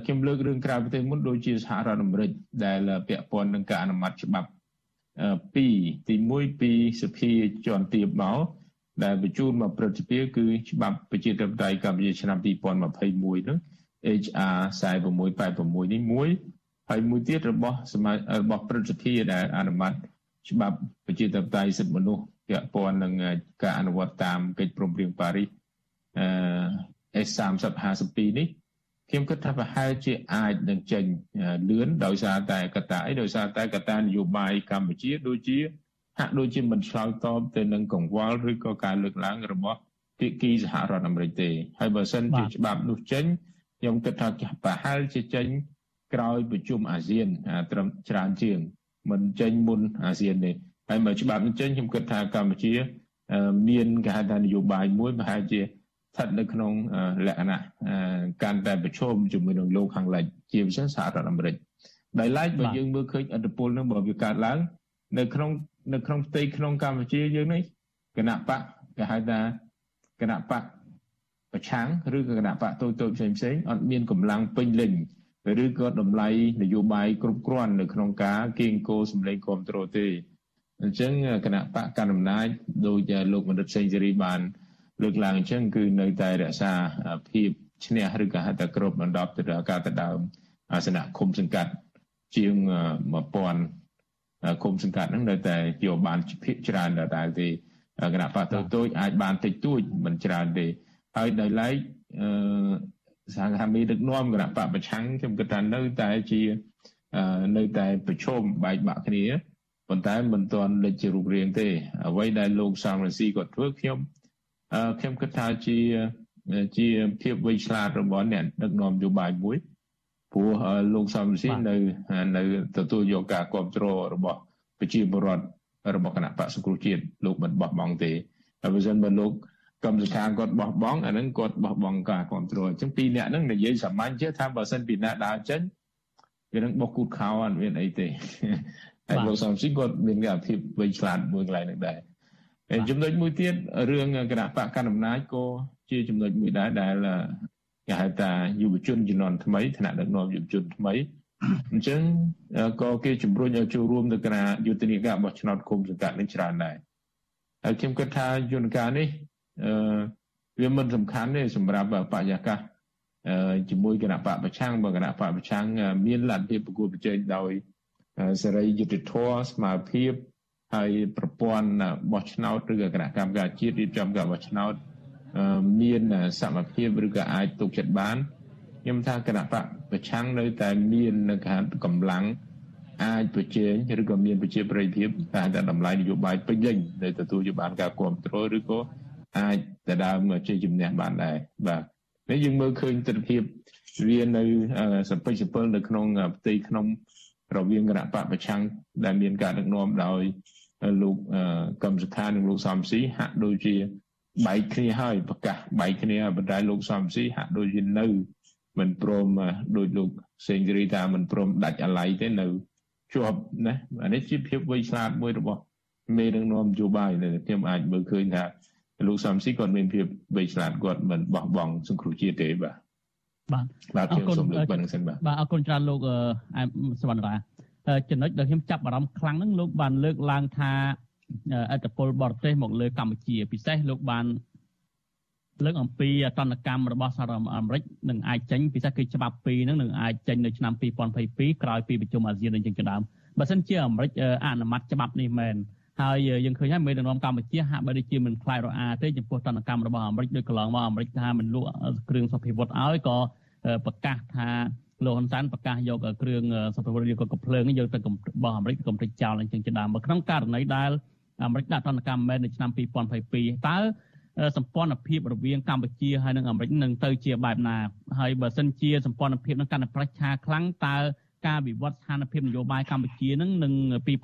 ខ្ញុំលើករឿងក្រៅប្រទេសមុនដូចជាសហរដ្ឋអាមេរិកដែលពាក់ព័ន្ធនឹងការអនុម័តច្បាប់2ទី1ពីសភាជាន់ទាបមកដែលបញ្ជូនមកព្រឹទ្ធសភាគឺច្បាប់ប្រជាធិបតេយ្យកម្ពុជាឆ្នាំ2021ហ្នឹង HR 4686នេះមួយហើយមួយទៀតរបស់សមារបស់ព្រឹទ្ធសភាដែលអនុម័តច្បាប់ប្រជាធិបតេយ្យសិទ្ធិមនុស្សពាក់ព័ន្ធនឹងការអនុវត្តតាមកិច្ចព្រមព្រៀងប៉ារីសអឺ S3052 នេះ ខ្ញុំគិតថាប្រហែលជាអាចនឹងចេញលឿនដោយសារតែកត្តាអីដោយសារតែកត្តានយោបាយកម្ពុជាដូចជាហាក់ដូចជាមិនឆ្លើយតបទៅនឹងកង្វល់ឬក៏ការលើកឡើងរបស់ភាគីសហរដ្ឋអាមេរិកទេហើយបើសិនជាច្បាប់នោះចេញខ្ញុំគិតថាប្រហែលជាចេញក្រោយប្រជុំអាស៊ានត្រឹមច្រើនជាងមិនចេញមុនអាស៊ានទេហើយបើច្បាប់នេះចេញខ្ញុំគិតថាកម្ពុជា មានគេហៅថានយោបាយមួយប្រហែលជា ស្ថិតនៅក្នុងលក្ខណៈកាន់តែប្រឈមជាមួយនឹងលោកខាងលិចជាពិសេសសហរដ្ឋអាមេរិកដោយឡែកបើយើងមើលឃើញអត្តពលនឹងបើវាកើតឡើងនៅក្នុងនៅក្នុងផ្ទៃក្នុងកម្ពុជាយើងនេះគណៈបកគេហៅថាគណៈបកប្រឆាំងឬក៏គណៈបកតូចតូចផ្សេងផ្សេងអត់មានកម្លាំងពេញលេញឬក៏តម្លៃនយោបាយគ្រប់គ្រាន់នៅក្នុងការគៀងគោសម្លេងគ្រប់គ្រងទេអញ្ចឹងគណៈបកកណ្ដាលអំណាចដោយលោកមនិតសេងសេរីបាន លើកឡើងអញ្ចឹងគឺនៅតែរក្សាភាពឈ្នះឬក៏ហៅថាក្របដណ្ដប់ទៅដល់ការទៅដើមអាសនៈឃុំសង្កាត់ជាង1000ឃុំសង្កាត់ហ្នឹងនៅតែយកបានភាគច្រើនដដែលទេគណៈបកតូចតូចអាចបានតិចតួចមិនច្រើនទេហើយដោយឡែកអឺសហគមន៍ដឹកនាំគណៈបកប្រឆាំងខ្ញុំគិតថានៅតែជានៅតែប្រឈមបែកបាក់គ្នាប៉ុន្តែមិនទាន់លេចជារូបរាងទេអ្វីដែលលោកសាមរស៊ីគាត់ធ្វើខ្ញុំ ខ្ញុំគិតថាជាជាភាពវៃឆ្លាតរបស់អ្នកដឹកនាំនយោបាយមួយព្រោះលោកសំស៊ីនៅនៅទទួលយកការគ្រប់គ្រងរបស់ប្រជាពលរដ្ឋរបស់គណៈបកសង្គ្រោះជាតិលោកមិនបោះបង់ទេហើយបើមិនបើលោកកម្មសខាគាត់បោះបង់អាហ្នឹងគាត់បោះបង់ការគ្រប់គ្រងអញ្ចឹងពីរអ្នកហ្នឹងនិយាយសាមញ្ញជាថាបើសិនពីអ្នកដើរចេញវានឹងបោះគូតខោអត់មានអីទេហើយលោកសំស៊ីគាត់មានការភាពវៃឆ្លាតមួយកន្លែងហ្នឹងដែរហើយ ចំណុចមួយទៀតរឿងគណៈបកកណ្ដាលអំណាចក៏ជាចំណុចមួយដែរដែលគេហៅថាយុវជនជំនាន់ថ្មីថ្នាក់ដឹកនាំយុវជនថ្មីអញ្ចឹងក៏គេជំរុញឲ្យចូលរួមទៅការយុទ្ធនាការបោះឆ្នោតគុំសង្កាត់នេះច្រើនដែរហើយខ្ញុំគិតថាយន្តការនេះអឺវាមិនសំខាន់ទេសម្រាប់បរិយាកាសជាមួយគណៈបកប្រឆាំងបើគណៈបកប្រឆាំងមានលទ្ធភាពប្រគល់ប្រជែងដោយសេរីយុត្តិធម៌ស្មារតី ហើយប្រព័ន្ធបោះឆ្នោតឬក៏គណៈកម្មការជាតិរៀបចំការបោះឆ្នោតមានសមភាពឬក៏អាចទុកចិត្តបានខ្ញុំថាគណៈបកប្រឆាំងនៅតែមាននៅការកម្លាំងអាចប្រជែងឬក៏មានប្រជាប្រិយភាពតែតែតម្លៃនយោបាយពេញលេញដែលទទួលយកបានការគ្រប់គ្រងឬក៏អាចទៅដើមជ័យជំនះបានដែរបាទនេះយើងមើលឃើញទស្សនវិជ្ជាវានៅសម្ពេចសម្ពិលនៅក្នុងផ្ទៃក្នុងរវាងគណៈបកប្រឆាំងដែលមានការដឹកនាំដោយ លោកកឹមសុខានិងលោកសំស៊ីហាក់ដូចជាបែកគ្នាហើយប្រកាសបែកគ្នាប៉ុន្តែលោកសំស៊ីហាក់ដូចជានៅមិនព្រមដោយលោកសេងរីថាមិនព្រមដាច់អាឡ័យទេនៅជាប់ណាអានេះជាភាពវៃឆ្លាតមួយរបស់មេដឹកនាំនយោបាយដែលខ្ញុំអាចមើលឃើញថាលោកសំស៊ីគាត់មានភាពវៃឆ្លាតគាត់មិនបោះបង់សង្គ្រោះជាតិទេបាទបាទបាទខ្ញុំសូមលើកប៉ុណ្្នឹងសិនបាទបាទអរគុណច្រើនលោកអែមសវណ្ណរា ចំណុចដែលខ្ញុំចាប់អារម្មណ៍ខ្លាំងហ្នឹងលោកបានលើកឡើងថាអត្តពលបរទេសមកលើកម្ពុជា ពិសេសលោកបានលើកអំពីអតនកម្មរបស់សហរដ្ឋអាមេរិកនឹងអាចចេញពិសេសគឺច្បាប់ពីរហ្នឹងនឹងអាចចេញនៅឆ្នាំ2022ក្រោយពីប្រជុំអាស៊ាននឹងជាដើមបើសិនជាអាមេរិកអនុម័តច្បាប់នេះមែនហើយយើងឃើញហើយមេដឹកនាំកម្ពុជាហាក់បីដូចជាមិនខ្លាចរអាទេចំពោះតនកម្មរបស់អាមេរិកដោយកន្លងមកអាមេរិកថាមិនលក់គ្រឿងសុភីវុធឲ្យក៏ប្រកាសថា លោកហ៊ុនសែនប្រកាសយកគ្រឿងសុភីវុធយកកំភ្លើងយកទៅរបស់អាមេរិកកុំព្រិចចោលអញ្ចឹងជាដើមមកក្នុងករណីដែលអាមេរិកដាក់តនកម្មមែននៅឆ្នាំ2022តើសម្ព័ន្ធភាពរវាងកម្ពុជាហើយនិងអាមេរិកនឹងទៅជាបែបណាហើយបើសិនជាសម្ព័ន្ធភាពនឹងកាន់តែប្រឆាខ្លាំងតើការវិវត្តស្ថានភាពនយោបាយកម្ពុជានឹងនឹង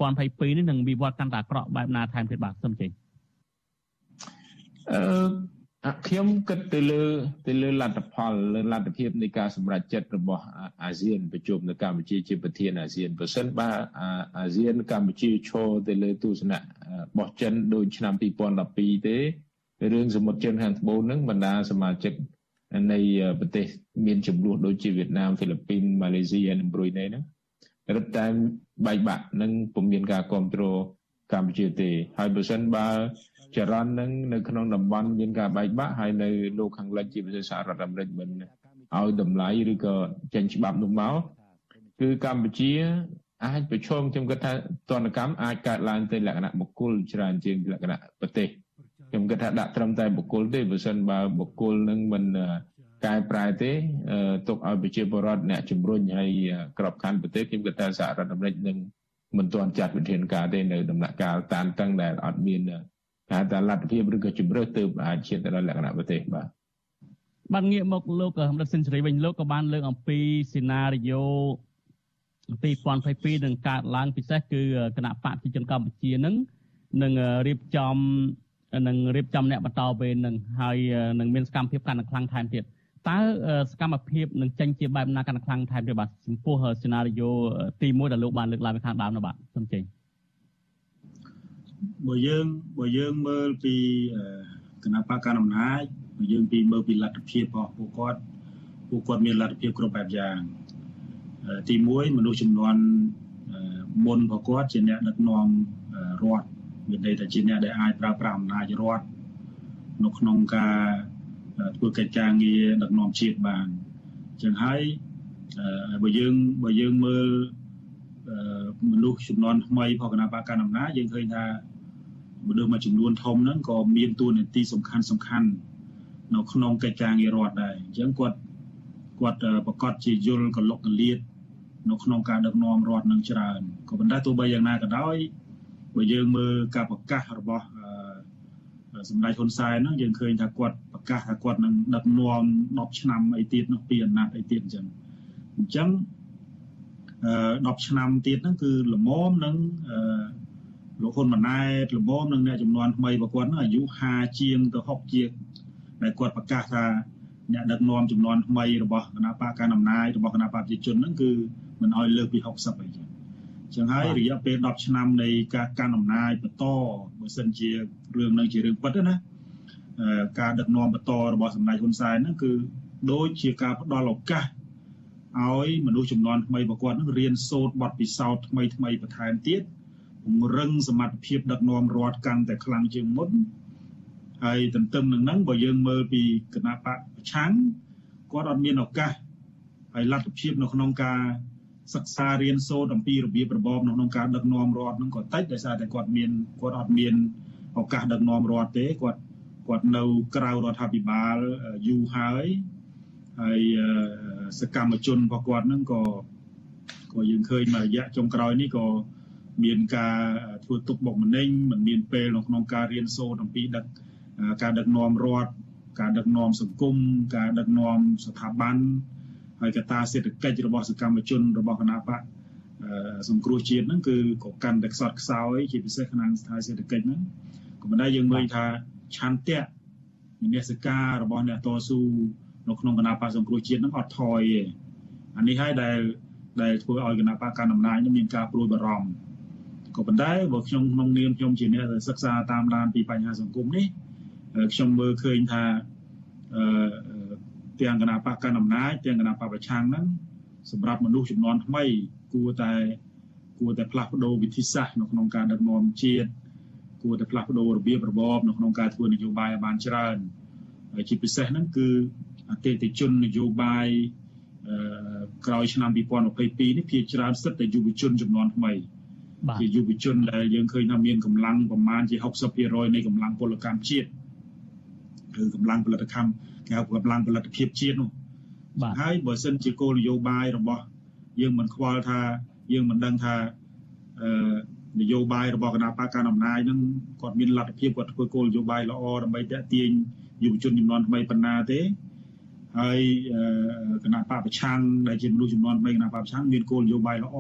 2022នេះនឹងវិវត្តកាន់តែអាក្រក់បែបណាថែមទៀតបាទសូមជម្រាប អឺខ្ញុំគិតទៅលើទៅលើលទ្ធផលលើលទ្ធភាពនៃការសម្រេចចិត្តរបស់អាស៊ានប្រជុំនៅកម្ពុជាជាប្រធានអាស៊ានបើសិនបើអាស៊ានកម្ពុជាឈរទៅលើទស្សនៈបោះចិនដូចឆ្នាំ2012ទេរឿងសមុទ្រចិនខាងត្បូងហ្នឹងបណ្ដាសមាជិកនៃប្រទេសមានចំនួនដូចជាវៀតណាមហ្វីលីពីនម៉ាឡេស៊ីនិងប្រុយណេហ្នឹងរឹតតែបែកបាក់និងពុំមានការគ្រប់គ្រងកម្ពុជាទេហើយបើសិនបើ ចរន្តនឹងនៅក្នុងតំបន់មានការបែកបាក់ហើយនៅលោកខាងលិចជាប្រទេសសហរដ្ឋអាមេរិកមិនឲ្យតម្លៃឬក៏ចេញច្បាប់នោះមកគឺកម្ពុជាអាចប្រឈមខ្ញុំគិតថាទណ្ឌកម្មអាចកើតឡើងទៅលក្ខណៈបុគ្គលច្រើនជាងលក្ខណៈប្រទេសខ្ញុំគិតថាដាក់ត្រឹមតែបុគ្គលទេបើសិនបើបុគ្គលនឹងមិនកែប្រែទេទុកឲ្យប្រជាពលរដ្ឋអ្នកជំរុញហើយក្របខ័ណ្ឌប្រទេសខ្ញុំគិតថាសហរដ្ឋអាមេរិកនឹងមិនទាន់ចាត់វិធានការទេនៅដំណាក់កាលតានតឹងដែលអត់មាន ហៅថាលទ្ធភាពឬក៏ជំរឿសទើបអាចឈានទៅដល់លក្ខណៈប្រទេសបាទបានងាកមកលោកកម្រិតសិនសេរីវិញលោកក៏បានលើកអំពីសេណារីយ៉ូ2022នឹងកើតឡើងពិសេសគឺគណៈបកប្រជាជនកម្ពុជានឹងនឹងរៀបចំនឹងរៀបចំអ្នកបន្តវេននឹងហើយនឹងមានសកម្មភាពកាន់តែខ្លាំងថែមទៀតតើសកម្មភាពនឹងចេញជាបែបណាកាន់តែខ្លាំងថែមទៀតបាទចំពោះសេណារីយ៉ូទី1ដែលលោកបានលើកឡើងពីខាងដើមនោះបាទសូមចេញបើ យើងបើយើងមើលពីគណៈបកកណ្ដាលអំណាចបើយើងពីមើលពីលទ្ធភាពរបស់ពួកគាត់ពួកគាត់មានលទ្ធភាពគ្រប់បែបយ៉ាងទី1មនុស្សចំនួនមុនរបស់គាត់ជាអ្នកដឹកនាំរដ្ឋមានន័យថាជាអ្នកដែលអាចប្រើប្រាស់អំណាចរដ្ឋនៅក្នុងការធ្វើកិច្ចការងារដឹកនាំជាតិបានអញ្ចឹងហើយបើយើងបើយើងមើលមនុស្សចំនួនថ្មីផងគណៈបកកណ្ដាលអំណាចយើងឃើញថា មនុស្សមួយចំនួនធំហ្នឹងក៏មានតួនាទីសំខាន់សំខាន់នៅក្នុងកិច្ចការងាររដ្ឋដែរអញ្ចឹងគាត់គាត់ប្រកាសជាយល់កលុកកលៀតនៅក្នុងការដឹកនាំរដ្ឋនឹងច្រើនក៏ប៉ុន្តែទោះបីយ៉ាងណាក៏ដោយបើយើងមើលការប្រកាសរបស់សម្ដេចហ៊ុនសែនហ្នឹងយើងឃើញថាគាត់ប្រកាសថាគាត់នឹងដឹកនាំ10ឆ្នាំអីទៀតនោះពីអាណត្តិអីទៀតអញ្ចឹងអញ្ចឹងអឺ10ឆ្នាំទៀតហ្នឹងគឺល្មមនឹងអឺ លោកហ៊ុនម៉ាណែតល្មមនឹងអ្នកចំនួនថ្មីរបស់គាត់ហ្នឹងអាយុ50ជាងទៅ60ជាងដែលគាត់ប្រកាសថាអ្នកដឹកនាំចំនួនថ្មីរបស់គណៈបកកណ្ដាលអំណាចរបស់គណៈបកប្រជាជនហ្នឹងគឺមិនអោយលើសពី60អីចឹងចឹងហើយរយៈពេល10ឆ្នាំនៃការកាន់អំណាចបន្តបើសិនជារឿងនឹងជារឿងពិតណាការដឹកនាំបន្តរបស់សម្ដេចហ៊ុនសែនហ្នឹងគឺដូចជាការផ្ដល់ឱកាសឲ្យមនុស្សចំនួនថ្មីរបស់គាត់នឹងរៀនសូត្របទពិសោធន៍ថ្មីថ្មីបន្ថែមទៀត ពង្រឹងសមត្ថភាពដឹកនាំរដ្ឋកាន់តែខ្លាំងជាងមុនហើយទន្ទឹមនឹងហ្នឹងបើយើងមើលពីគណៈបកប្រឆាំងគាត់អត់មានឱកាសហើយលទ្ធភាពនៅក្នុងការសិក្សារៀនសូត្រអំពីរបៀបរបបនៅក្នុងការដឹកនាំរដ្ឋហ្នឹងក៏តិចដោយសារតែគាត់មានគាត់អត់មានឱកាសដឹកនាំរដ្ឋទេគាត់គាត់នៅក្រៅរដ្ឋាភិបាលយូរហើយហើយសកម្មជនរបស់គាត់ហ្នឹងក៏ក៏យើងឃើញមួយរយៈចុងក្រោយនេះក៏ មានការធ្វើទុកបុកម្នេញមិនមានពេលនៅក្នុងការរៀនសូត្រអំពីដឹកការដឹកនាំរដ្ឋការដឹកនាំសង្គមការដឹកនាំស្ថាប័នហើយកត្តាសេដ្ឋកិច្ចរបស់សកម្មជនរបស់គណៈបកសង្គ្រោះជាតិហ្នឹងគឺក៏កាន់តែខ្សត់ខ្សោយជាពិសេសក្នុងស្ថានសេដ្ឋកិច្ចហ្នឹងក៏ប៉ុន្តែយើងមើលថាឆន្ទៈវិនិស្សការរបស់អ្នកតស៊ូនៅក្នុងគណៈបកសង្គ្រោះជាតិហ្នឹងអត់ថយទេអានេះហើយដែលដែលធ្វើឲ្យគណៈបកកណ្ដាលអំណាចនេះមានការព្រួយបារម្ភ ក៏ប៉ុន្តែបើខ្ញុំក្នុងនាមខ្ញុំជាអ្នកសិក្សាតាមដានពីបញ្ហាសង្គមនេះខ្ញុំមើលឃើញថាអឺទាំងគណៈបកកណ្ដាលអំណាចទាំងគណៈបកប្រឆាំងហ្នឹងសម្រាប់មនុស្សចំនួនថ្មីគួរតែគួរតែផ្លាស់ប្ដូរវិធីសាស្ត្រនៅក្នុងការដឹកនាំជាតិគួរតែផ្លាស់ប្ដូររបៀបរបបនៅក្នុងការធ្វើនយោបាយឲ្យបានច្រើនហើយជាពិសេសហ្នឹងគឺអតិថិជននយោបាយអឺក្រោយឆ្នាំ2022នេះភាគច្រើនសិតតែយុវជនចំនួនថ្មី ជាយុវជនដែលយើងឃើញថាមានកម្លាំងប្រមាណជា60%នៃកម្លាំងពលកម្មជាតិឬកម្លាំងផលិតកម្មគេហៅកម្លាំងផលិតភាពជាតិនោះបាទហើយបើសិនជាគោលនយោបាយរបស់ យើងមិនខ្វល់ថាយើងមិនដឹងថាអឺនយោបាយរបស់គណៈបកកណ្ដាលអំណាចហ្នឹងគាត់មានលទ្ធភាពគាត់ធ្វើគោលនយោបាយល្អដើម្បីតេទៀងយុវជនចំនួនថ្មីប៉ុណ្ណាទេហើយគណៈបកប្រឆាំងដែលជាមនុស្សចំនួនថ្មីគណៈបកប្រឆាំងមានគោលនយោបាយល្អ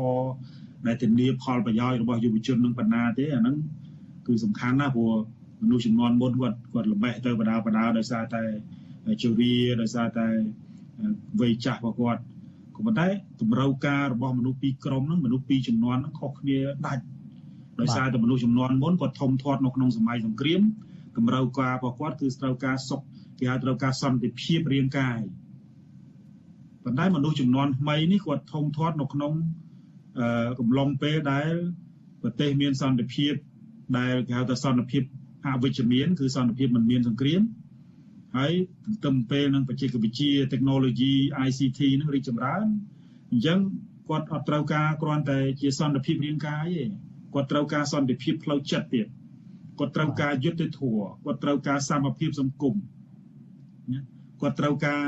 ដែលធានាផលប្រយោជន៍របស់យុវជននឹងប៉ុណ្ណាទេអាហ្នឹងគឺសំខាន់ណាស់ព្រោះមនុស្សចំនួនមុនគាត់គាត់ល្បេះទៅបដាបដាដោយសារតែជវាដោយសារតែវ័យចាស់របស់គាត់ក៏ប៉ុន្តែតម្រូវការរបស់មនុស្សពីរក្រុមហ្នឹងមនុស្សពីរចំនួនហ្នឹងខុសគ្នាដាច់ដោយសារតែមនុស្សចំនួនមុនគាត់ធំធាត់នៅក្នុងសម័យសង្គ្រាមតម្រូវការរបស់គាត់គឺត្រូវការសុខគេហៅត្រូវការសន្តិភាពរាងកាយប៉ុន្តែមនុស្សចំនួនថ្មីនេះគាត់ធំធាត់នៅក្នុង កំឡុងពេលដែលប្រទេសមានសន្តិភាពដែលគេហៅថាសន្តិភាពអវិជ្ជមានគឺសន្តិភាពមិនមានសង្គ្រាមហើយទន្ទឹមពេលនឹងបច្ចេកវិទ្យា technology ICT នឹងរីកចម្រើនអញ្ចឹងគាត់អត់ត្រូវការគ្រាន់តែជាសន្តិភាពរាងកាយទេគាត់ត្រូវការសន្តិភាពផ្លូវចិត្តទៀតគាត់ត្រូវការយុត្តិធម៌គាត់ត្រូវការសមភាពសង្គមណាគាត់ត្រូវការ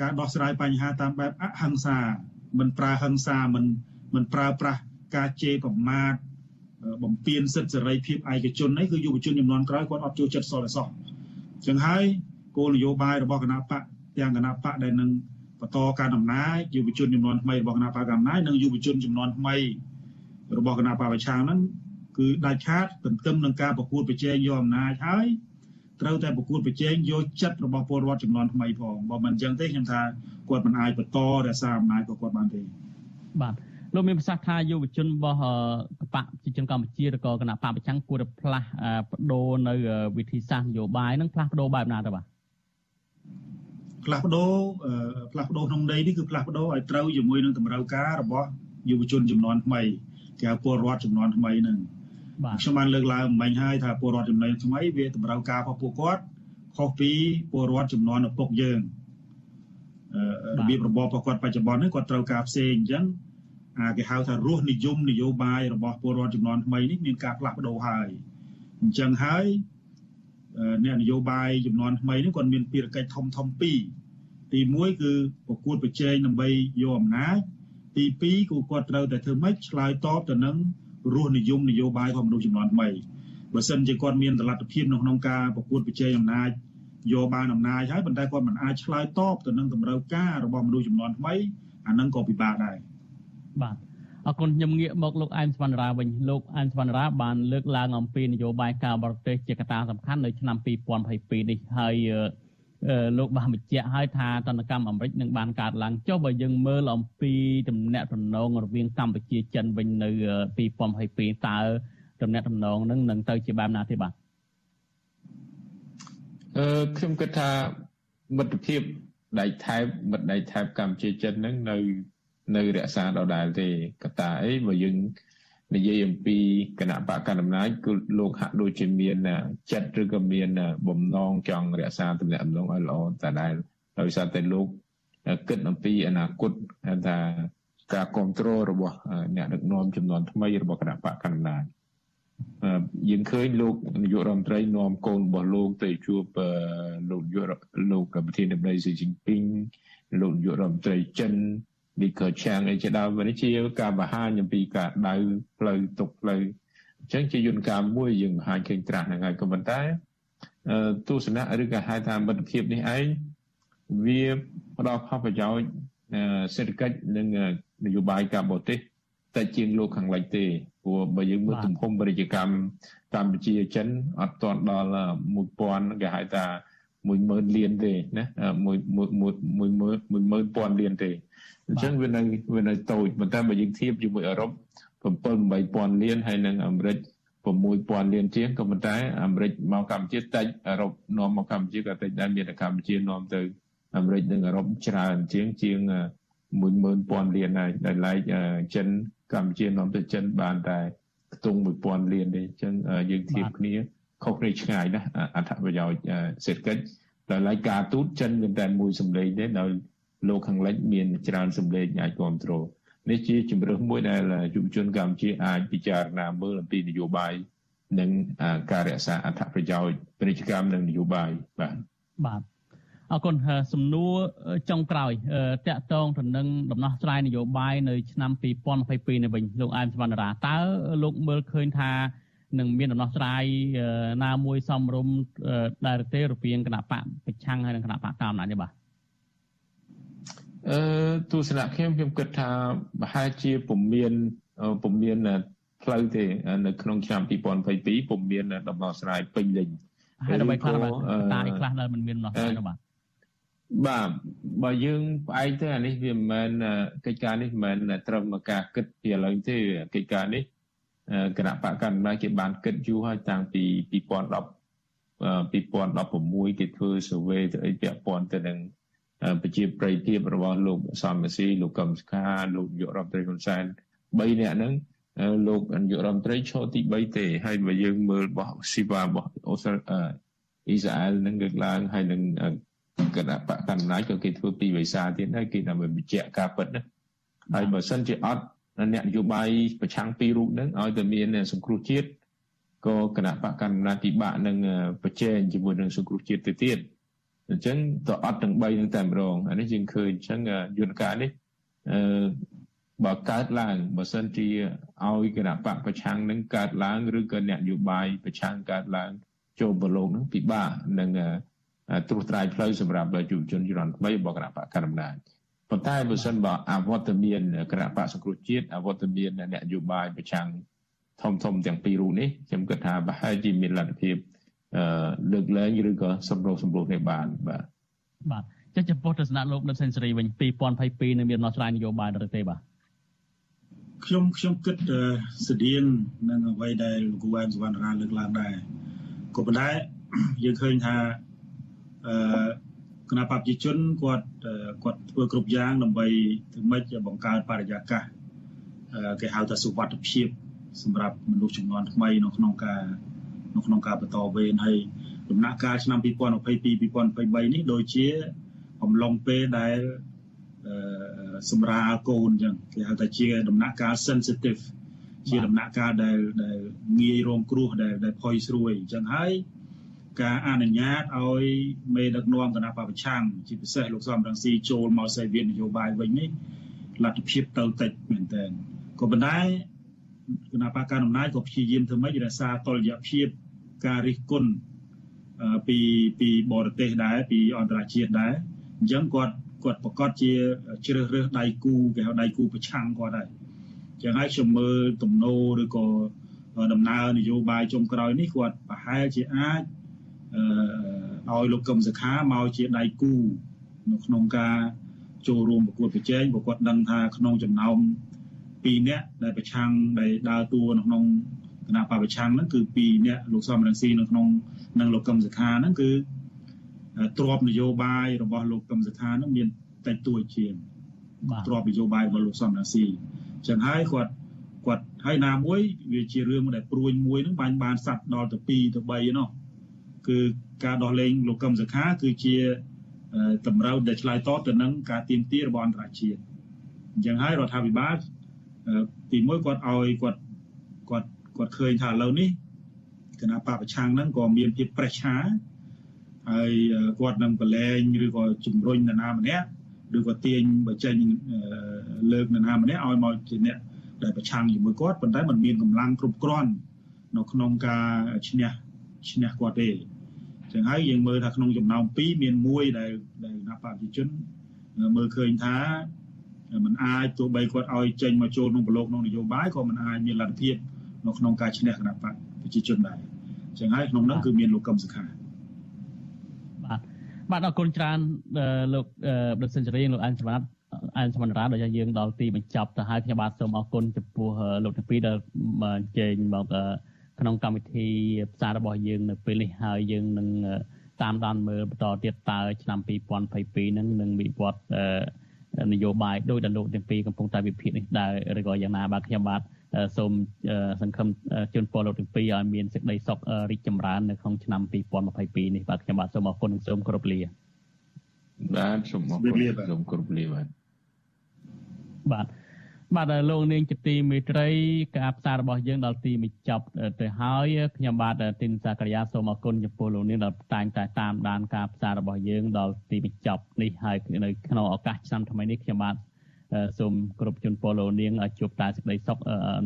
ការដោះស្រាយបញ្ហាតាមបែបអហិង្សាមិនប្រើហិង្សាមិន មិនប្រើប្រាស់ការជេរប្រមាថបំពានសិទ្ធិសេរីភាពឯកជននេះគឺយុវជនចំនួនក្រោយគាត់អត់ចូលចិត្តសល់អសោះអញ្ចឹងហើយគោលនយោបាយរបស់គណៈបកទាំងគណៈបកដែលនឹងបន្តការដំណើរយុវជនចំនួនថ្មីរបស់គណៈបកកណ្ដាលនិងយុវជនចំនួនថ្មីរបស់គណៈបកប្រឆាំងហ្នឹងគឺដាច់ខាតទន្ទឹមនឹងការប្រកួតប្រជែងយកអំណាចហើយត្រូវតែប្រកួតប្រជែងយកចិត្តរបស់ពលរដ្ឋចំនួនថ្មីផងបើមិនអញ្ចឹងទេខ្ញុំថាគាត់មិនអាចបន្តរក្សាអំណាចរបស់គាត់បានទេបាទ លោកមានប្រសាសន៍ថាយុវជនរបស់កបៈប្រជាជនកម្ពុជាឬក៏គណៈបកប្រឆាំងគួរតែផ្លាស់ប្ដូរនៅវិធីសាស្ត្រនយោបាយនឹងផ្លាស់ប្ដូរបែបណាទៅបាទផ្លាស់ប្ដូរផ្លាស់ប្ដូរក្នុងដីនេះគឺផ្លាស់ប្ដូរឲ្យត្រូវជាមួយនឹងតម្រូវការរបស់យុវជនចំនួនថ្មីគេហៅពលរដ្ឋចំនួនថ្មីហ្នឹងខ្ញុំបានលើកឡើងមិញហើយថាពលរដ្ឋចំនួនថ្មីវាតម្រូវការរបស់ពួកគាត់ខុសពីពលរដ្ឋចំនួនឪពុកយើងរបៀបរបបរបស់គាត់បច្ចុប្បន្ននេះគាត់ត្រូវការផ្សេងអញ្ចឹងអា គេហៅថារសនិយមនយោបាយរបស់ពលរដ្ឋចំនួនថ្មីនេះមានការផ្លាស់ប្ដូរហើយអញ្ចឹងហើយអ្នកនយោបាយចំនួនថ្មីនេះគាត់មានភារកិច្ចធំធំពីរទី1គឺប្រកួតប្រជែងដើម្បីយកអំណាចទី2គឺគាត់ត្រូវតែធ្វើម៉េចឆ្លើយតបទៅនឹងរសនិយមនយោបាយរបស់មនុស្សចំនួនថ្មីបើសិនជាគាត់មានតលទ្ធភាពនៅក្នុងការប្រកួតប្រជែងអំណាចយកបានអំណាចហើយប៉ុន្តែគាត់មិនអាចឆ្លើយតបទៅនឹងតម្រូវការរបស់មនុស្សចំនួនថ្មីអានឹងក៏ពិបាកដែរ បាទអរគុណខ្ញុំងាកមកលោកអែមសវណ្ណរាវិញលោកអែមសវណ្ណរាបានលើកឡើងអំពីនយោបាយការបរទេសជាកត្តាសំខាន់នៅឆ្នាំ2022នេះហើយលោកបានបញ្ជាក់ឲ្យថាតនកម្មអាមេរិកនឹងបានកើតឡើងចុះបើយើងមើលអំពីទំនាក់ទំនងរវាងកម្ពុជាចិនវិញនៅ2022តើទំនាក់ទំនងនឹងនឹងទៅជាបែបណាទេបាទអឺខ្ញុំគិតថាមិត្តភាពដៃថែបមិត្តដៃថែបកម្ពុជាចិននឹងនៅ នៅរក្សាដដែលទេកតាអីបើយើងនិយាយអំពីគណៈបកកណ្ដាលអំណាចគឺលោកហាក់ដូចជាមានចិត្តឬក៏មានបំណងចង់រក្សាទំនាក់ទំនងឲ្យល្អតែដែលដោយសារតែលោកគិតអំពីអនាគតថាការគ្រប់គ្រងរបស់អ្នកដឹកនាំចំនួនថ្មីរបស់គណៈបកកណ្ដាលអំណាចយើងឃើញលោកនាយករដ្ឋមន្ត្រីនាំកូនរបស់លោកទៅជួបលោកនាយកលោកប្រធានាធិបតីស៊ីជីនពីងលោកនាយករដ្ឋមន្ត្រីចិន លីកឆាងអីជាដើមនេះជាការបង្ហាញអំពីការដៅផ្លូវទុកផ្លូវអញ្ចឹងជាយន្តការមួយយើងបង្ហាញឃើញត្រាស់ហ្នឹងហើយក៏ប៉ុន្តែទស្សនៈឬក៏ហៅថាមិត្តភាពនេះឯងវាផ្ដល់ផលប្រយោជន៍សេដ្ឋកិច្ចនិងនយោបាយការបរទេសតែជាងលោកខាងលិចទេព្រោះបើយើងមើលទំហំពាណិជ្ជកម្មកម្ពុជាចិនអត់ទាន់ដល់1000គេហៅថា10000លានទេណា1 1 10000លានទេ អញ្ចឹងវានៅវានៅតូចប៉ុន្តែបើយើងធៀបជាមួយអឺរ៉ុប7 8000លានហើយនិងអាមេរិក6000លានជាងក៏ប៉ុន្តែអាមេរិកមកកម្ពុជាតិចអឺរ៉ុបនាំមកកម្ពុជាក៏តិចដែរមានតែកម្ពុជានាំទៅអាមេរិកនិងអឺរ៉ុបច្រើនជាងជាង10000លានហើយដែលឡែកចិនកម្ពុជានាំទៅចិនបានតែខ្ទង់1000លានទេអញ្ចឹងយើងធៀបគ្នាខុសគ្នាឆ្ងាយណាស់អត្ថប្រយោជន៍សេដ្ឋកិច្ចដែលឡែកការទូតចិនមានតែមួយសម្លេងទេដោយ លោកខាងលិចមានច្រើនសម្លេងអាចគ្រប់គ្រងនេះជាជំរើសមួយដែលយុវជនកម្ពុជាអាចពិចារណាមើលអំពីនយោបាយនិងការរក្សាអត្ថប្រយោជន៍ពាណិជ្ជកម្មនិងនយោបាយបាទបាទអរគុណសំណួរចុងក្រោយតកតងទៅនឹងដំណោះស្រាយនយោបាយនៅឆ្នាំ2022នេះវិញលោកអែមសវណ្ណរាតើលោកមើលឃើញថានឹងមានដំណោះស្រាយណាមួយសំរុំដែលទេរវាងគណៈបកប្រឆាំងហើយនិងគណៈបកកណ្ដាលអំណាចទេបាទ អឺទស្សនៈខ្ញុំខ្ញុំគិតថាប្រហែលជាពុំមានពុំមានផ្លូវទេនៅក្នុងឆ្នាំ2022ពុំមានដំណោះស្រាយពេញលេញហើយដើម្បីខ្លះបាទតាអីខ្លះនៅមិនមានដំណោះស្រាយនោះបាទបាទបើយើងផ្អែកទៅអានេះវាមិនមែនកិច្ចការនេះមិនមែនត្រឹមការគិតពីឥឡូវទេកិច្ចការនេះគណៈបកកណ្ដាលគេបានគិតយូរហើយតាំងពី2010 2016គេធ្វើ survey ទៅអីពាក់ព័ន្ធទៅនឹង ប្រជាប្រិយភាពរបស់លោកសំមេស៊ីលោកកឹមសុខាលោកនាយករដ្ឋមន្ត្រីហ៊ុនសែន3នាក់ហ្នឹងលោកនាយករដ្ឋមន្ត្រីឈរទី3ទេហើយបើយើងមើលរបស់ស៊ីវ៉ារបស់អូស្ត្រាអ៊ីស្រាអែលនឹងលើកឡើងហើយនឹងគណៈបកកណ្ដាលក៏គេធ្វើពីវិសាទៀតហើយគេដើម្បីបញ្ជាក់ការពិតណាហើយបើសិនជាអត់អ្នកនយោបាយប្រឆាំងពីររូបហ្នឹងឲ្យតែមានសង្គ្រោះជាតិក៏គណៈបកកណ្ដាលពិបាកនឹងប្រជែងជាមួយនឹងសង្គ្រោះជាតិទៅទៀត អញ្ចឹងទៅអត់ទាំង3នឹងតែម្ដងអានេះយើងឃើញអញ្ចឹងយន្តការនេះអឺបើកើតឡើងបើសិនជាឲ្យគណៈបកប្រឆាំងនឹងកើតឡើងឬក៏អ្នកនយោបាយប្រឆាំងកើតឡើងចូលប្រឡូកនឹងពិបាកនឹងត្រួសត្រាយផ្លូវសម្រាប់យុវជនជំនាន់ថ្មីរបស់គណៈបកកណ្ដាលអំណាចប៉ុន្តែបើសិនបើអវត្តមានគណៈបកសង្គ្រោះជាតិអវត្តមានអ្នកនយោបាយប្រឆាំងធំធំទាំងពីររូបនេះខ្ញុំគិតថាប្រហែលជាមានលទ្ធភាពអឺ លើកលែងឬក៏សម្រុះសម្រួលនេះបានបាទបាទចុះចំពោះទស្សនៈលោកដិតសេនស៊ូរីវិញ2022នៅមានដំណោះស្រាយនយោបាយដល់ទេបាទខ្ញុំខ្ញុំគិតស្តៀងនឹងអ្វីដែលលោកគូវ៉ែនសវណ្ណរាលើកឡើងដែរក៏ប៉ុន្តែយើងឃើញថាអឺគណៈបព្វជិជនគាត់គាត់ធ្វើគ្រប់យ៉ាងដើម្បីធ្វើម៉េចបង្កើតបរិយាកាសគេហៅថាសុវត្ថិភាពសម្រាប់មនុស្សចំនួនថ្មីនៅក្នុងការ នៅក្នុងការបន្តវេនហើយដំណាក់កាលឆ្នាំ2022 2023នេះដូចជាអំឡុងពេលដែលសម្រាលកូនអញ្ចឹងគេហៅថាជាដំណាក់កាល sensitive ជាដំណាក់កាលដែលដែលងាយរងគ្រោះដែលដែលផុយស្រួយអញ្ចឹងហើយការអនុញ្ញាតឲ្យមេដឹកនាំគណៈបព្វប្រឆាំងជាពិសេសលោកសំរងស៊ីចូលមកសេវានយោបាយវិញនេះលទ្ធភាពទៅតិចមែនតើក៏ប៉ុន្តែគណៈបកកណ្ដាលអំណាចក៏ព្យាយាមធ្វើម៉េចរក្សាតុល្យភាព ការរិះគន់ពីពីបរទេសដែរពីអន្តរជាតិដែរអញ្ចឹងគាត់គាត់ប្រកាសជាជ្រើសរើសដៃគូគេហៅដៃគូប្រឆាំងគាត់ដែរចឹងហើយខ្ញុំមើលទំនោរឬក៏ដំណើរនយោបាយចុងក្រោយនេះគាត់ប្រហែលជាអាចអឺឲ្យលោកកឹមសុខាមកជាដៃគូនៅក្នុងការចូលរួមប្រកួតប្រជែងព្រោះគាត់ដឹងថាក្នុងចំណោម2នាក់ដែលប្រឆាំងដែលដើរតួនៅក្នុង គណៈបពប្រឆាំងហ្នឹងគឺ2នាក់លោកសំរងស៊ីនៅក្នុងនិងលោកកឹមសុខាហ្នឹងគឺទ្របនយោបាយរបស់លោកកឹមសុខានឹងមានតិចតួចជាងទ្របនយោបាយរបស់លោកសំរាស៊ីចឹងហើយគាត់គាត់ហើយណាមួយវាជារឿងដែលព្រួយមួយនឹងបានបានសັດដល់ទៅ2ទៅ3នោះគឺការដោះលែងលោកកឹមសុខាគឺជាតម្រូវដែលឆ្លើយតបទៅនឹងការទៀមទារបស់អន្តរជាតិអញ្ចឹងហើយរដ្ឋាភិបាលទីមួយគាត់ឲ្យគាត់ គាត់គាត់ឃើញថាឥឡូវនេះគណៈបពប្រឆាំងហ្នឹងក៏មានភាពប្រេះឆាហើយគាត់នឹងប្រឡែងឬក៏ជំរុញនរណាម្នាក់ឬក៏ទាញបញ្ចេញលើកនរណាម្នាក់ឲ្យមកជាអ្នកដែលប្រឆាំងជាមួយគាត់ប៉ុន្តែมันមានកម្លាំងគ្រប់គ្រាន់នៅក្នុងការឈ្នះឈ្នះគាត់ទេចឹងហើយយើងមើលថាក្នុងចំណោម2មានមួយដែលដែលណាប្រជាជនមើលឃើញថាมันអាចទោះបីគាត់ឲ្យចេញមកចូលក្នុងប្រឡូកក្នុងនយោបាយក៏มันអាចមានលទ្ធភាព នៅក្នុងការឈ្នះគណៈបកប្រជាជនដែរចឹងហើយក្នុងនោះគឺមានលោកកឹមសុខាបាទអរគុណច្រើនលោកដិតសេនជូរីលោកអានសមរតអានសមរតដែលយើងដល់ទីបញ្ចប់ទៅហើយខ្ញុំបាទសូមអរគុណចំពោះលោកទាំងពីរដែលអញ្ជើញមកក្នុងកម្មវិធីផ្សាយរបស់យើងនៅពេលនេះហើយយើងនឹងតាមដានមើលបន្តទៀតតើឆ្នាំ2022នឹងនឹងវិវត្តនយោបាយដោយដែលលោកទាំងពីរកំពុងតែវិភាគនេះដែរឬក៏យ៉ាងណាបាទខ្ញុំបាទ សូមសង្ឃឹមជូនពរលោកទាំងពីរឲ្យមានសេចក្តីសុខរីកចម្រើននៅក្នុងឆ្នាំ2022នេះបាទខ្ញុំបាទសូមអរគុណនិងសូមគោរពលាបាទសូមអរគុណសូមគោរពលាបាទបាទបាទលោកនាងជាទីមេត្រីការផ្សាយរបស់យើងដល់ទីបញ្ចប់ទៅហើយខ្ញុំបាទទីនសាករិយាសូមអរគុណចំពោះលោកនាងដែលតែងតែតាមដានការផ្សាយរបស់យើងដល់ទីបញ្ចប់នេះហើយនៅក្នុងឱកាសឆ្នាំថ្មីនេះខ្ញុំបាទ សូមគ្រប់ជនពលលោកនាងឲ្យជួបតែសេចក្តីសុខ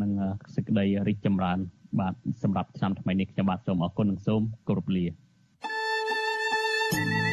និងសេចក្តីរីកចម្រើន បាទសម្រាប់ឆ្នាំថ្មីនេះខ្ញុំបាទសូមអរគុណនិងសូមគោរពលា thank you